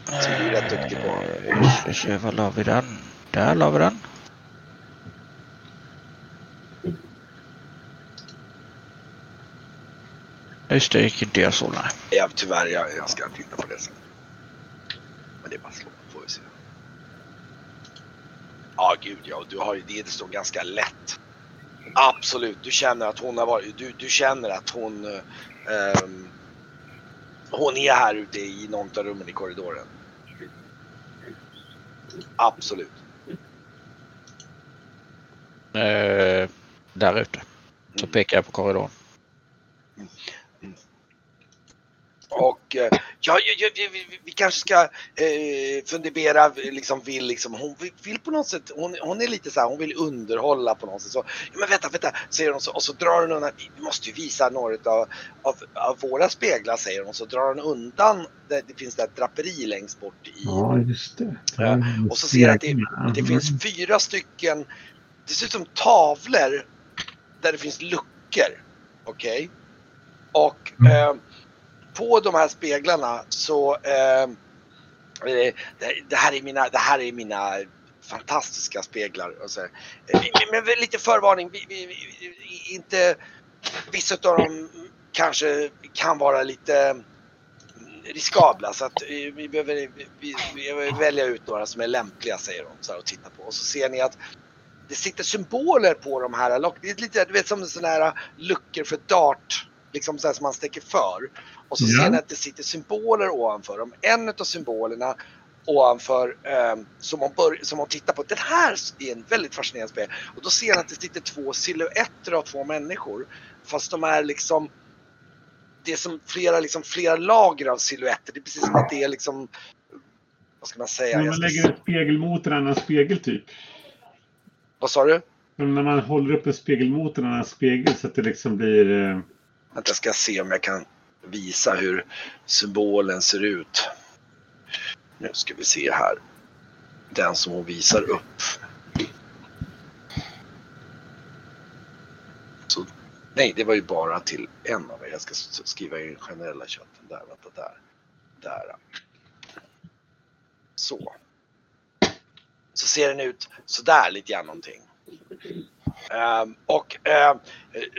Som du är rätt duktig på. Eh, Ska se, var la vi den? Där la vi den. Just det, gick inte jag så nej. Ja, tyvärr, jag, jag ska titta på det sen. Men det är bara slå, får vi se. Ja, gud ja. Du har ju det. Det står ganska lätt. Absolut. Du känner att hon har varit... Du, du känner att hon... eh, hon är här ute i något av rummen i korridoren. Absolut. Eh, där ute. Så pekar jag på korridoren. Och eh, ja, ja, ja, vi, vi, kanske ska eh, fundera, liksom vill liksom, hon vill, på något sätt, hon, hon är lite så här, hon vill underhålla på något sätt. Så, ja, men vänta, vänta, säger hon så, och så drar hon undan, vi måste ju visa några av, av, av våra speglar, säger hon, så drar hon undan, det, det finns där ett draperi längst bort i, Ja, just det. Ja, och så ser jag att det, det finns fyra stycken, det ser ut som tavlor där det finns luckor. Okej? Och Mm. eh, på de här speglarna så eh, eh, det, det, här är mina, det här är mina fantastiska speglar. Och så. Eh, men, men lite förvarning, vi, vi, vi, inte, vissa av dem kanske kan vara lite riskabla så att eh, vi behöver vi, vi, välja ut några som är lämpliga säger de så här, och titta på. Och så ser ni att det sitter symboler på de här. locken. Det är lite du vet, som sådana här luckor för dart. Liksom så här som man stäcker för. Och så Ja. ser ni att det sitter symboler ovanför dem. En av symbolerna ovanför eh, som, hon bör, som hon tittar på. Den här är en väldigt fascinerande spel. Och då ser ni att det sitter två silhuetter av två människor. Fast de är liksom det är som flera, liksom, flera lager av silhuetter. Det är precis som att det är liksom vad ska man säga? När man lägger en spegel mot en annan spegel typ. Vad sa du? Men när man håller upp en spegel mot en annan spegel så att det liksom blir... Eh, jag ska se om jag kan visa hur symbolen ser ut. Nu ska vi se här. Den som hon visar upp. Så, nej, det var ju bara till en av er. Jag ska skriva i den generella chatten. Där, vänta, där. Där. Så. Så ser den ut sådär lite grann någonting. Um, och ehm,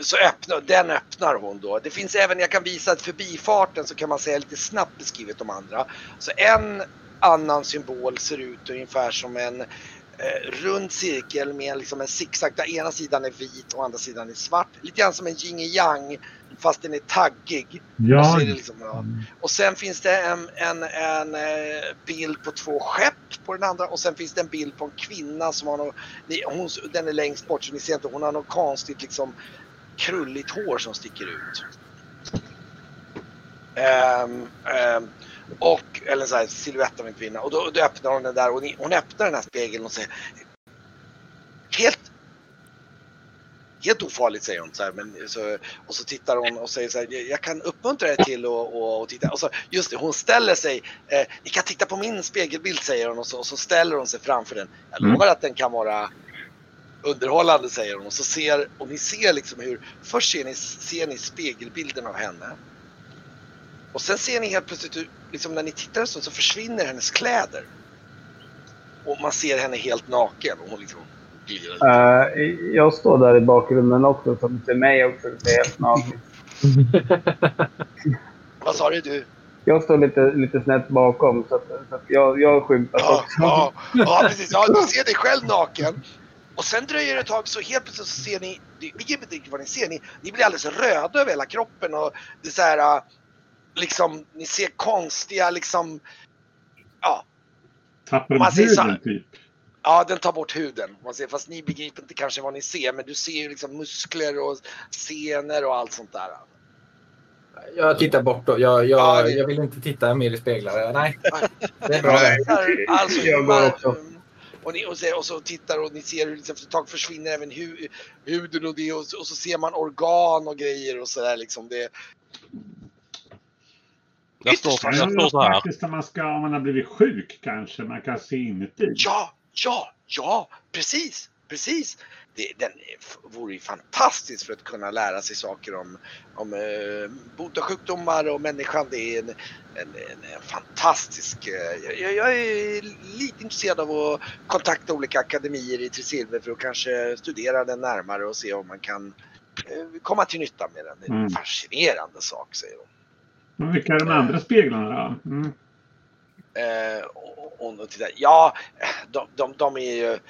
så öppnar, den öppnar hon då. Det finns även, jag kan visa att förbifarten så kan man säga lite snabbt beskrivet de andra. Så en annan symbol ser ut ungefär som en eh, rund cirkel med liksom en zigzag där ena sidan är vit och andra sidan är svart. Lite grann som en yin yang fast den är taggig. Och, Ja, det liksom, ja. och sen finns det en, en, en eh, bild på två skepp på den andra och sen finns det en bild på en kvinna som har något, ni- hon, den är längst bort så ni ser inte, hon har något konstigt liksom krulligt hår som sticker ut. Ehm, ehm, och, eller så här, silhuett av en kvinna. Och då, då öppnar hon den där och ni, hon öppnar den här spegeln och säger Helt Helt ofarligt säger hon så här, men så, och så tittar hon och säger så här, "Jag- kan uppmuntra er till att och, och titta. Och så, just det, hon ställer sig, eh, ni kan titta på min spegelbild säger hon och så, och så ställer hon sig framför den. Jag Mm. lovar att den kan vara underhållande säger hon och så ser, och ni ser liksom hur, först ser ni, ser ni spegelbilden av henne. Och sen ser ni helt plötsligt hur, liksom när ni tittar stund så försvinner hennes kläder. Och man ser henne helt naken och hon liksom Eh, jag står där i bakgrunden också, så ser mig också. Det är helt naken. *laughs* Vad sa du? du? Jag står lite, lite snett bakom, så, att, så att jag, jag skymtas Ja, också. ja, ja, precis. Ja, du ser dig själv naken. Och sen dröjer det ett tag så helt plötsligt så ser ni, ni vet inte riktigt vad ni ser, ni, ni blir alldeles röda över hela kroppen och det är så här, äh, liksom, ni ser konstiga liksom, ja, Tappar Man huden typ? Ja den tar bort huden. Man ser, fast ni begriper inte kanske vad ni ser, men du ser ju liksom muskler och senor och allt sånt där. Jag tittar bort då. Jag, Ja, jag, det- jag vill inte titta mer i speglar. Nej, det är bra. Alltså, Jag går också. Och, ni, och, så, och så tittar och ni ser hur liksom, efter ett tag försvinner även hu, huden och det och, så- och så ser man organ och grejer och sådär liksom. Det, Jag står, Ja, jag står så här. faktiskt om man, ska, om man har blivit sjuk kanske. Man kan se inuti. ja, ja, ja, precis, precis. Det, den vore ju fantastiskt för att kunna lära sig saker om, om eh, bota sjukdomar och människan. Det är en, en, en, fantastisk... Eh, jag, jag är lite intresserad av att kontakta olika akademier i Tresilver för att kanske studera den närmare och se om man kan eh, komma till nytta med den. Det är en Mm. fascinerande sak, säger hon. Men vilka är de andra speglarna då? Mm. Eh, och, och, och titta, ja, de, de, de är ju... Eh,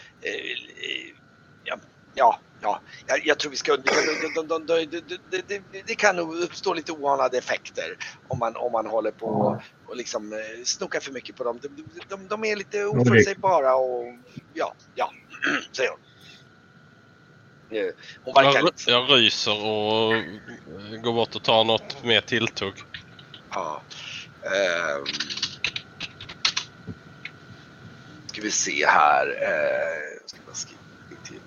ja, ja, ja, jag, tror vi ska undvika... De, de, de, de, de, de, de, det kan nog uppstå lite oanade effekter om man, om man håller på och, liksom eh, snokar för mycket på dem. De, de, de, de är lite oförutsägbara och ja, ja, säger hon. Eh, Hon verkar Jag, lite... jag ryser och eh, går bort och tar något mer tilltugg. Ja. ehm. ska vi se här. Eh, ska bara skriva till.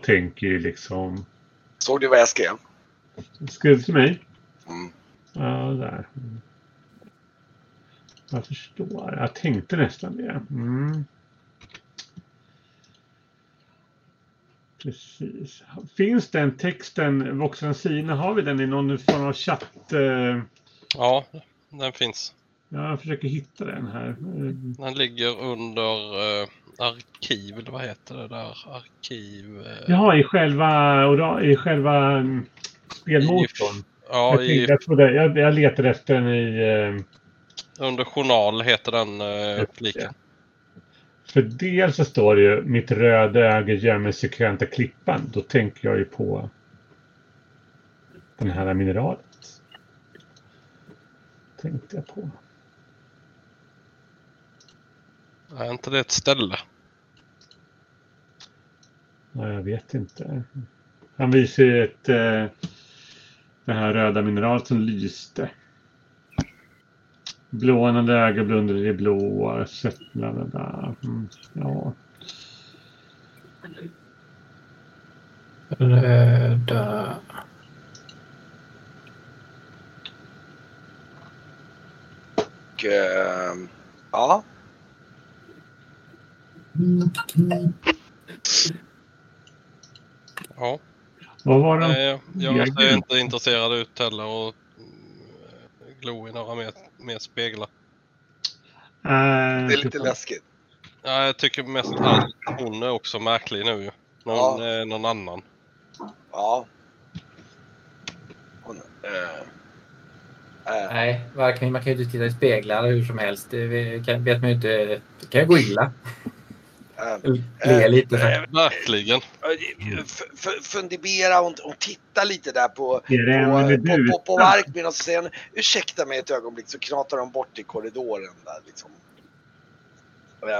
Jag tänker ju liksom... Såg du vad jag skrev? Skrev du till mig? Mm. Ja, där. Mm. Jag förstår. Jag tänkte nästan det. Mm. Precis. Finns den texten, Voxrancina, har vi den i någon form av chatt? eh? Ja, den finns. Ja, jag försöker hitta den här. Den ligger under eh, arkiv, eller vad heter det där? Arkiv... Eh, Jaha, i själva, i själva mm, spelmotorn. ja, Jag, i, jag, trodde, jag, jag letade efter den i... eh, under journal heter den eh, fliken. För dels så står det ju mitt röda öga gömmer sekventa klippan. Då tänker jag ju på den här mineralet. Tänkte jag på. Är inte det ett ställe? Ja, jag vet inte. Han visar ju ett... Eh, det här röda mineralet som lyste. Blånande öga blundade i blåa. Sött, bla, bla, bla. Mm, ja. Röda... Och eh, ja, Ja. Vad var de? Nej, jag Ja, ser inte intresserad ut heller och mm, glo i några mer, mer speglar. Eh, det är lite läskigt. Ja, jag tycker mest att hon är också märklig nu. Någon, eh, någon annan. Ja. Hon, eh, eh, Nej, varken, man kan ju inte titta i speglar hur som helst. Det kan, vet man ju inte. Det kan ju gå illa. Eh, Le lite. eh, Verkligen. f- f- fundera och, och titta lite där på, på, på, på, och så säger han ursäkta mig ett ögonblick så knatar de bort i korridoren där liksom.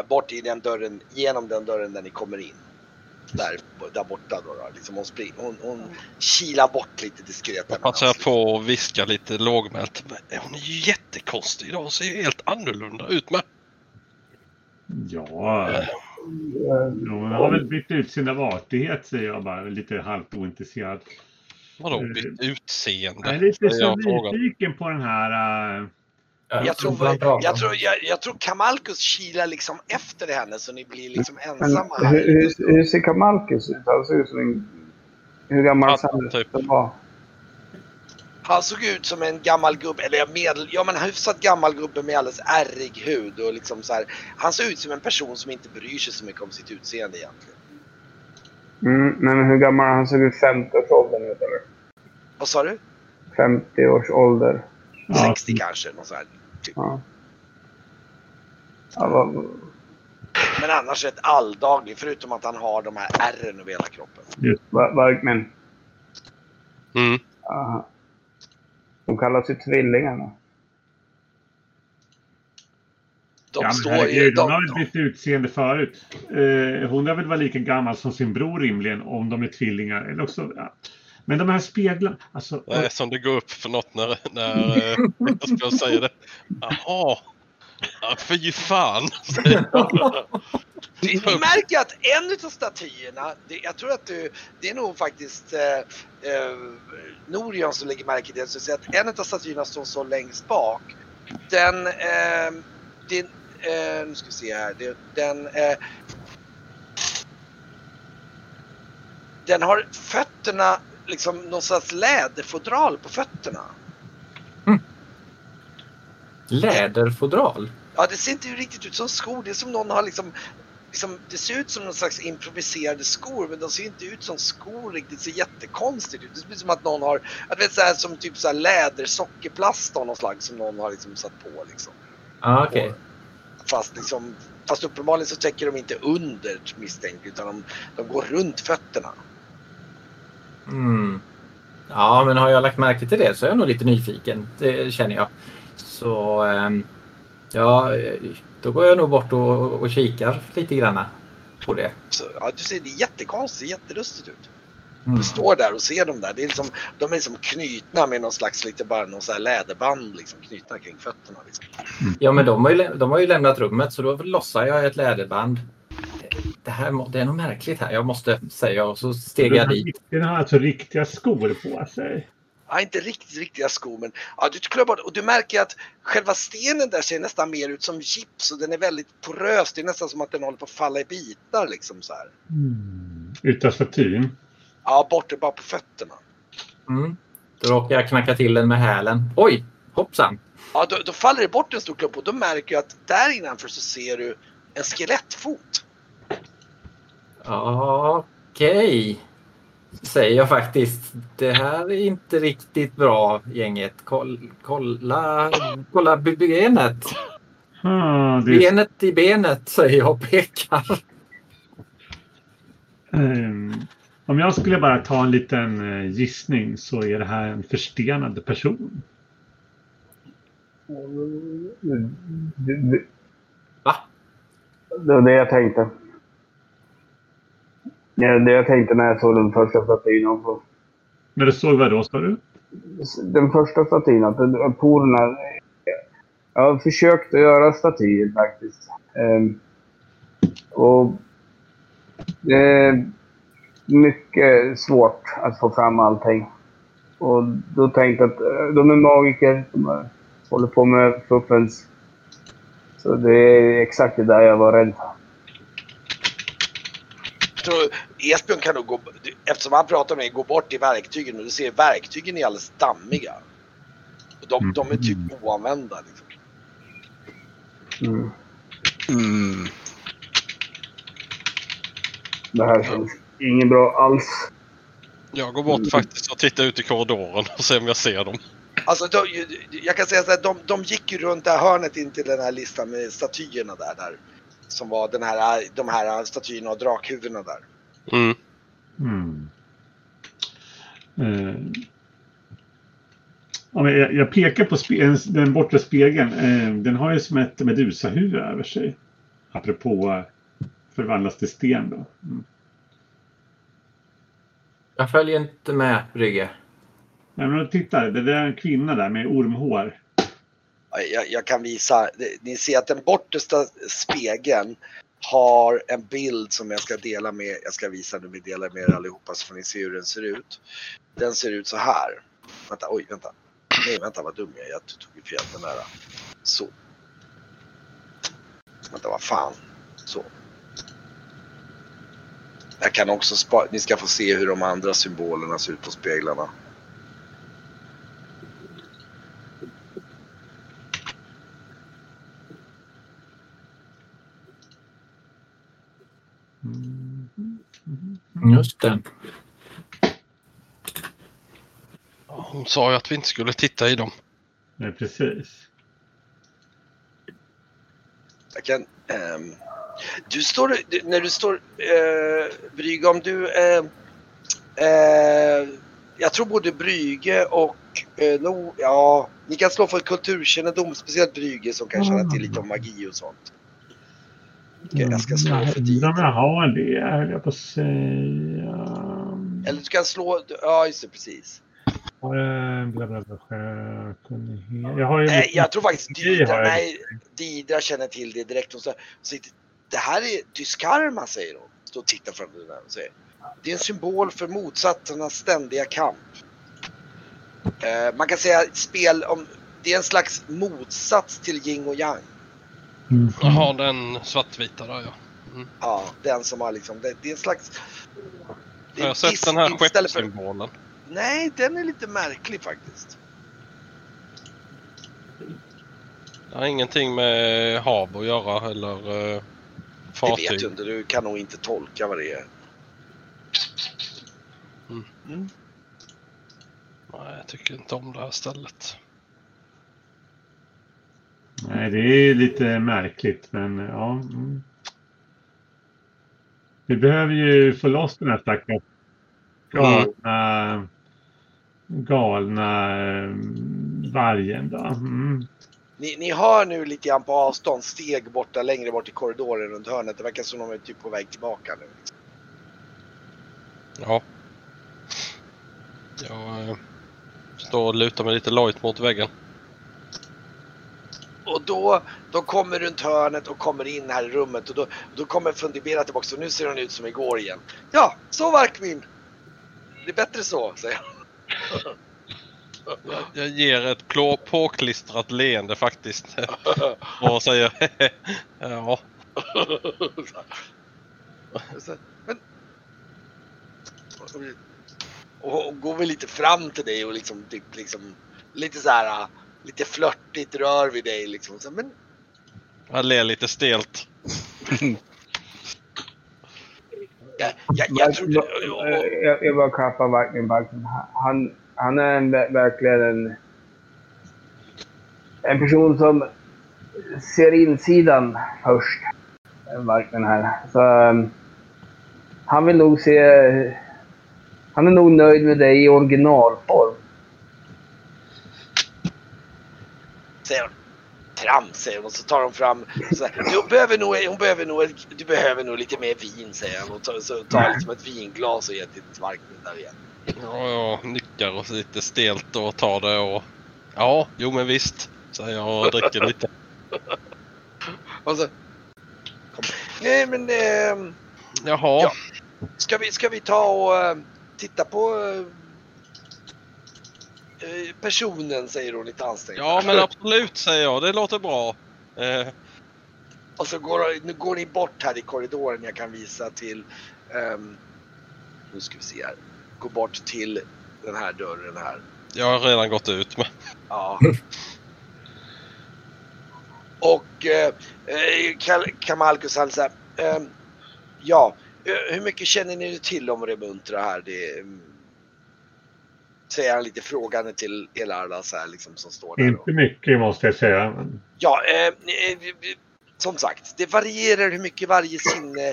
Bort i den dörren, genom den dörren där ni kommer in. Där, där borta då. då. Liksom hon, spring, hon, hon kilar bort lite diskret. Jag passar på att viska lite lågmält. Hon är ju jättekonstig idag och ser ju helt annorlunda ut med. Ja, Eh, hon har väl bytt utseende av artighet säger jag bara, lite halvt ointresserad. Vadå Mm. bytt utseende? Jag är lite så nyfiken på den här... äh, Jag tror, jag, tror, jag, jag tror Kamalkus kilar liksom efter henne så ni blir liksom Men ensamma hur, här. hur, hur ser Kamalkus ut? Han ser ut som en... Hur gammal Ja, ser han typ. Ut? Ja. Han såg ut som en gammal gubbe, eller medel, ja men hyfsat gammal gubbe med alldeles ärrig hud och liksom så här. Han såg ut som en person som inte bryr sig så mycket om sitt utseende egentligen. Mm, men hur gammal han såg ut? 50-årsåldern? vet du? Vad sa du? 50 års ålder. Ja. 60 kanske, något så här. Typ. Ja. Ja, vad, Men annars rätt alldaglig förutom att han har de här ärren över hela kroppen. vad, Varkmin. Mm. Aha. De kallas ju tvillingarna. De ja, står ju... herregud, De, hon har väl de, bytt utseende förut. Eh, hon har väl varit lika gammal som sin bror rimligen, om de är tvillingar. Eller också, ja. Men de här speglarna, alltså... Det är som det går upp för något när, när eh, *laughs* jag ska säga det. Jaha. Ja, fy fan. *laughs* ni märker att en utav statyerna, det, jag tror att du, det är nog faktiskt eh, eh, Norion som lägger märke till det. Så att en utav statyerna som står längst bak, den, eh, den eh, nu ska vi se här, det, den, eh, den har fötterna, liksom någon slags läderfodral på fötterna. Läderfodral. Ja, det ser inte riktigt ut som skor. Det är som någon har liksom, liksom det ser ut som någon slags improviserade skor, men de ser inte ut som skor riktigt. Det ser jättekonstigt ut. Det ser ut som att någon har, jag vet så här, som typ så här lädersockerplast av något slag som någon har liksom satt på liksom. Ja, okej. Fast liksom, fast uppenbarligen så täcker de inte under misstänkt, utan de, de går runt fötterna. Mm. Ja, men har jag lagt märke till det så är jag nog lite nyfiken. Det känner jag. Så ehm, ja, då går jag nog bort och, och kikar lite granna på det. Så, ja, du ser, det är jättekonstigt, jättelustigt ut. Mm. Du står där och ser dem där. Det är liksom, de är liksom knutna med någon slags lite bara någon så här läderband liksom knutna kring fötterna. Liksom. Ja, men de har, ju, de har ju lämnat rummet så då lossar jag ett läderband. Det, här, det är nog märkligt här. Jag måste säga och så stegar jag dit. Den har alltså riktiga skor på sig. Ja, inte riktigt riktiga skor men ja, du klär bort och du märker att själva stenen där ser nästan mer ut som gips och den är väldigt porös. Det är nästan som att den håller på att falla i bitar liksom så här. Mm. Utav statyn. Ja, borta bara på fötterna. Mm. Då råkar jag knacka till den med hälen. Oj, hoppsan! Ja, då, då faller det bort en stor klump och då märker du att där innanför så ser du en skelettfot. Okej. Säger jag faktiskt. Det här är inte riktigt bra gänget. Koll, kolla, kolla be- benet. Ah, det är, Benet i benet säger jag och pekar. Ehm, om jag skulle bara ta en liten eh, gissning så är det här en förstenad person. Du, Va? det var det jag tänkte. Ja, det jag tänkte när jag såg den första statyn. också. När du såg vad då sa du? Den första statyn, att porerna... Jag har försökt att göra statyer faktiskt. Ehm, och det är mycket svårt att få fram allting. Och då tänkte jag att eh, de är magiker. De håller på med fuffens Så det är exakt det där jag var rädd för. Tror Esbjörn kan nog gå, eftersom han pratar med dig, gå bort till verktygen och du ser verktygen är alldeles dammiga. De, de är typ oanvända. Liksom. Mm. Mm. Det här känns inget bra alls. Jag går bort faktiskt och tittar ut i korridoren och ser om jag ser dem. Alltså, de, jag kan säga så här, de, de gick ju runt det här hörnet in till den här listan med statyerna där. där som var den här, de här statyerna och drakhuvudena där. Mm. Mm. Eh, ja, jag, jag pekar på den bortre spegeln. Eh, den har ju som ett medusahuvud över sig. Apropå eh, förvandlas till sten då. Mm. Jag följer inte med Brygge. Nej, men titta, det där är en kvinna där med ormhår. Jag, jag kan visa, ni ser att den bortersta spegeln har en bild som jag ska dela med, jag ska visa nu, vi delar med er allihopa så får ni se hur den ser ut. Den ser ut så här. Vänta, oj, vänta. Nej, vänta vad dum jag är, jag tog ju fel den där. Så. Vänta, vad fan. Så. Jag kan också spara, ni ska få se hur de andra symbolerna ser ut på speglarna. Mm. Just det. Hon sa ju att vi inte skulle titta i dem. Nej, precis. Jag kan... ehm, du står... du- När du står... Uh, Brygge, om du... Uh, jag tror både Brygge och... Uh, no, ja, ni kan slå för kulturkännedom, speciellt Brygge som kan känna till lite om magi och sånt. Jag ska slå för tid. jag har det, höll jag på att säga. Eller du kan slå... Ja, just det, precis. Jag har ju... Nej, jag tror faktiskt Didra, nej, Didra känner till det direkt. Hon säger, det här är dyskarma, säger hon. Står och tittar den här och säger. Det är en symbol för motsatsernas ständiga kamp. Eh, man kan säga spel om, det är en slags motsats till yin och yang. Mm. Jaha, den svartvita där ja. Ja, den som har liksom, det, det är en slags... det är Jag har sett den här istället för- skeppssymbolen. Nej, den är lite märklig faktiskt. Det har ingenting med hav att göra eller uh, Det vet fartyg. du inte, du kan nog inte tolka vad det är. Mm. Mm. Nej, jag tycker inte om det här stället. Nej, det är lite märkligt, men ja. Mm. Vi behöver ju få loss den här stackars galna, galna eh, vargen då. Mm. Ni, ni hör nu lite grann på avstånd steg borta längre bort i korridoren runt hörnet. Det verkar som de är typ på väg tillbaka nu. Ja. Jag eh, står och lutar mig lite lojt mot väggen. Och då, då kommer runt hörnet och kommer in här i rummet och då, då kommer Fundibera tillbaka och nu ser hon ut som igår igen. Ja, så Varkmin! Det är bättre så, säger. Jag, jag ger ett påklistrat leende faktiskt. *laughs* och säger *laughs* ja. Men... Och går väl lite fram till dig och liksom, typ, liksom lite så här, lite flörtigt rör vid dig liksom. Så, men Jag ler lite stelt. jag, jag, jag tror... Eh, jag, jag bara klappar verkligen backen. Han, han är en, ver- verkligen en, en person som ser insidan först. Verkligen här. Så, um, han vill nog se... Han är nog nöjd med dig i originalform. säger hon. Trams säger hon och så tar hon fram. Så här, du, behöver nog, hon behöver nog, du behöver nog lite mer vin säger han och tar, så tar liksom ett vinglas och ger till Varkmin där igen. Ja, jag nickar och lite stelt och tar det och ja, jo men visst. Säger jag och dricker lite. *laughs* Och så, kom. Nej men ehm, Jaha. Ja. ska, vi, ska vi ta och eh, titta på eh, eh, personen säger hon lite ansträngt. Ja men absolut säger jag, det låter bra. Eh, Och så går, nu går ni bort här i korridoren. Jag kan visa till... ehm, nu ska vi se här. Gå bort till den här dörren här. Jag har redan gått ut med. Ja. Och eh, eh, Kamalkus han säger, ehm, ja, eh, hur mycket känner ni till om Remuntra här? Det, säger han lite frågande till Elarda så här liksom som står där. Inte mycket måste jag säga. Men Ja, eh, eh, som sagt, det varierar hur mycket varje sinne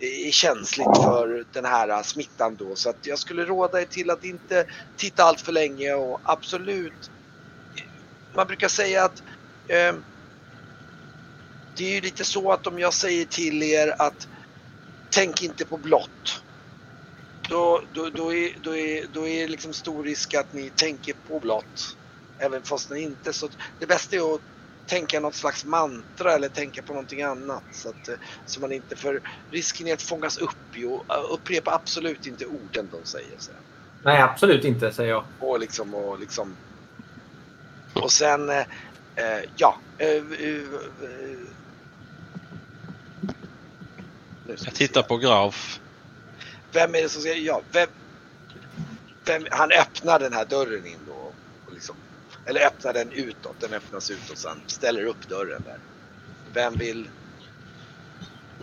eh, är känsligt för den här eh, smittan då. Så att jag skulle råda er till att inte titta allt för länge och absolut. Man brukar säga att eh, det är ju lite så att om jag säger till er att tänk inte på blått. Då, då, då, är, då, är, då är liksom stor risk att ni tänker på blått. Även fast ni inte. Så det bästa är att tänka något slags mantra eller tänka på någonting annat. Så, att, eh, så man inte, för risken är att fångas upp och eh, upprepa absolut inte orden de säger. Så. Nej, absolut inte, säger jag. Och liksom, och liksom. Och sen, eh, eh, ja. Eh, eh, eh, Jag tittar på Grauf. Vem är det som säger ja? Vem, vem, han öppnar den här dörren in då. Och liksom, eller öppnar den utåt. Den öppnas utåt sen ställer upp dörren där. Vem vill?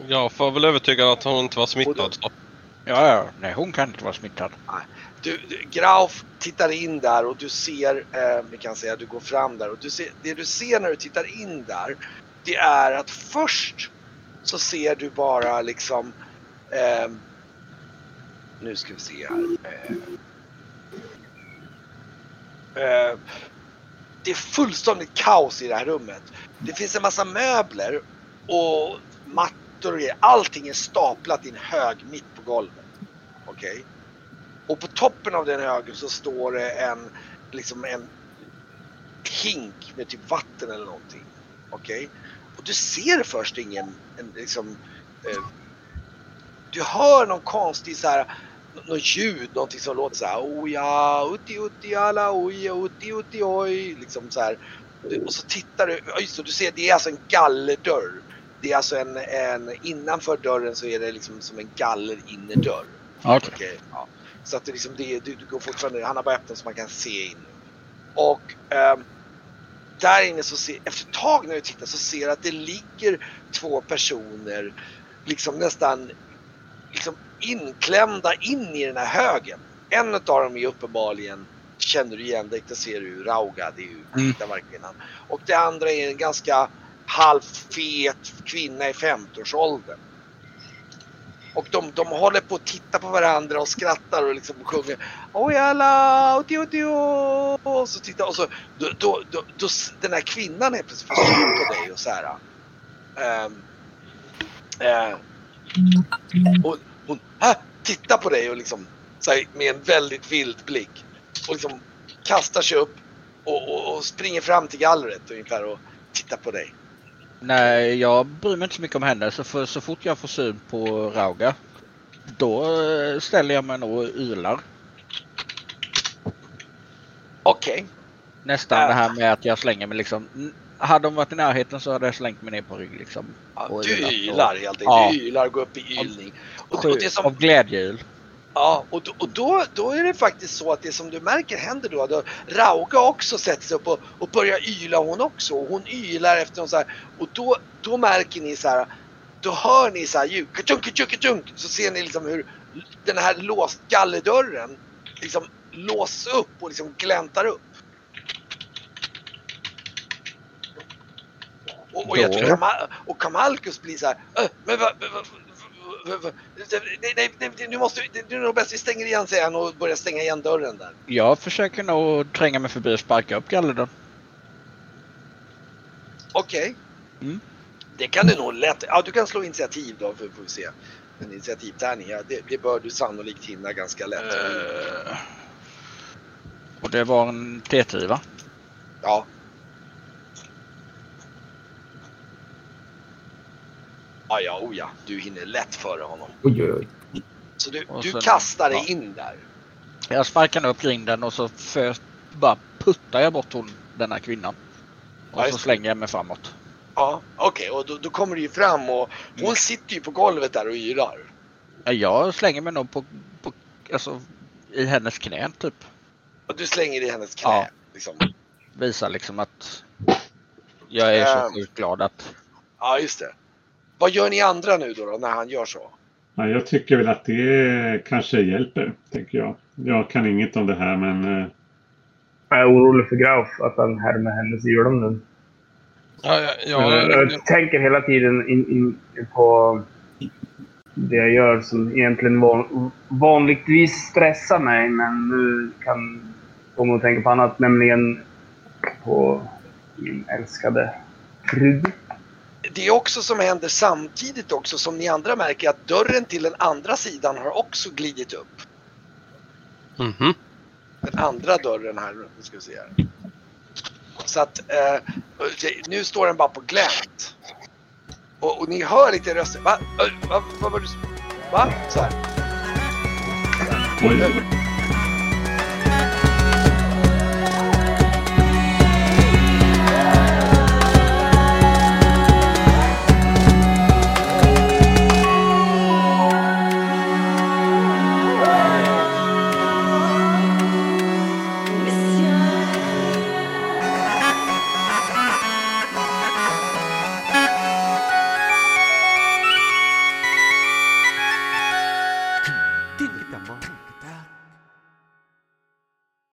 Grauf var väl övertygad att hon inte var smittad. Så. Ja, ja. Nej, hon kan inte vara smittad. Du, du, Grauf tittar in där och du ser, eh, vi kan säga du går fram där och du ser, det du ser när du tittar in där det är att först så ser du bara liksom eh, nu ska vi se här. Eh, eh, det är fullständigt kaos i det här rummet. Det finns en massa möbler och mattor och grejer. Allting är staplat i en hög mitt på golvet. Okej? Och på toppen av den högen så står det en, liksom en hink med typ vatten eller någonting. Okej? Och du ser först ingen, en, liksom, eh, du hör någon konstig så här, något ljud, någonting som låter så här, oja, utti utti alla, oja, utti utti oj, liksom så här. Och så tittar du, just det, du ser det är alltså en gallerdörr. Det är alltså en, en, innanför dörren så är det liksom som en gallerinnerdörr. Okej. Okej, ja. Så att det liksom det, du, du går fortfarande, han har bara öppnat så man kan se in. Och ehm, där inne så ser, efter ett tag när du tittar så ser du att det ligger två personer liksom nästan liksom inklämda in i den här högen. En av dem är uppenbarligen, känner du igen direkt, det ser du Rauga, det är ju Mm. verkligen han. Och det andra är en ganska halvfet kvinna i 50-årsåldern. Och de, de håller på att titta på varandra och skrattar och liksom sjunger Oj alla, oti oti o. Och så tittar och så då, då, då, då, den här kvinnan är plötsligt syn på dig och så här. ehm, eh, och hon ah, tittar på dig och liksom här, med en väldigt vild blick och liksom kastar sig upp och, och, och springer fram till gallret ungefär och tittar på dig. Nej, jag bryr mig inte så mycket om henne. Så, för, så fort jag får syn på Rauga, då eh, ställer jag mig nog och ylar. Okej. Nästan Ja. det här med att jag slänger mig liksom. Hade de varit i närheten så hade jag slängt mig ner på rygg liksom. Ja, du ylar helt enkelt. Ja. Du ylar, går upp i ylning. Och, och det som, Av glädjeyl. Ja, och, då, och då, då är det faktiskt så att det som du märker händer då, då Rauga också sätter sig upp och, och börjar yla hon också. Och hon ylar efter någon så här, och då, då märker ni så här, då hör ni så här ljud, så ser ni liksom hur den här låst gallerdörren liksom låses upp och liksom gläntar upp. Och, och jag tror Kamal, och Kamalkus blir så här, "Äh, men vad, nej, nej, nej, nu måste vi, det är nog bäst vi stänger igen säger han och börjar stänga igen dörren där. Jag försöker nog tränga mig förbi och sparka upp gallerdörren. Okej. Mm. Det kan du nog lätt, ja du kan slå initiativ då för får vi se. En initiativtärning, ja, det, det bör du sannolikt hinna ganska lätt. Eh, och det var en T10 va? Ja. Ja, ja, oh ja, du hinner lätt före honom. Oj, oj, oj. Så du, Och du sen- kastar dig ja. in där. Jag sparkar upp grinden och så för, bara puttar jag bort hon, den här kvinnan. Ja, Och just så slänger jag mig framåt. Ja, okej. Och då, då kommer du ju fram och hon sitter ju på golvet där och yrar. Ja, Jag slänger mig nog på, på alltså, i hennes knä typ. Och du slänger i hennes knä. Ja. Liksom. Visar liksom att jag är så Ehm. sjukt glad att... Ja, just det. Vad gör ni andra nu då, då när han gör så? Ja, jag tycker väl att det kanske hjälper, tänker jag. Jag kan inget om det här, men eh, Jag är orolig för Grauf, att han härmar hennes julanden. Ja, ja, jag, ja, jag tänker hela tiden in, in, in på det jag gör som egentligen van, vanligtvis stressar mig, men nu kan komma att tänka på annat, nämligen på min älskade fru. Det är också som händer samtidigt också som ni andra märker att dörren till den andra sidan har också glidit upp. Mhm. Den andra dörren här, nu ska vi se här. Så att eh, nu står den bara på glänt. Och, och ni hör lite röster. Va? Va? Vad var du? Va? Så här. oj.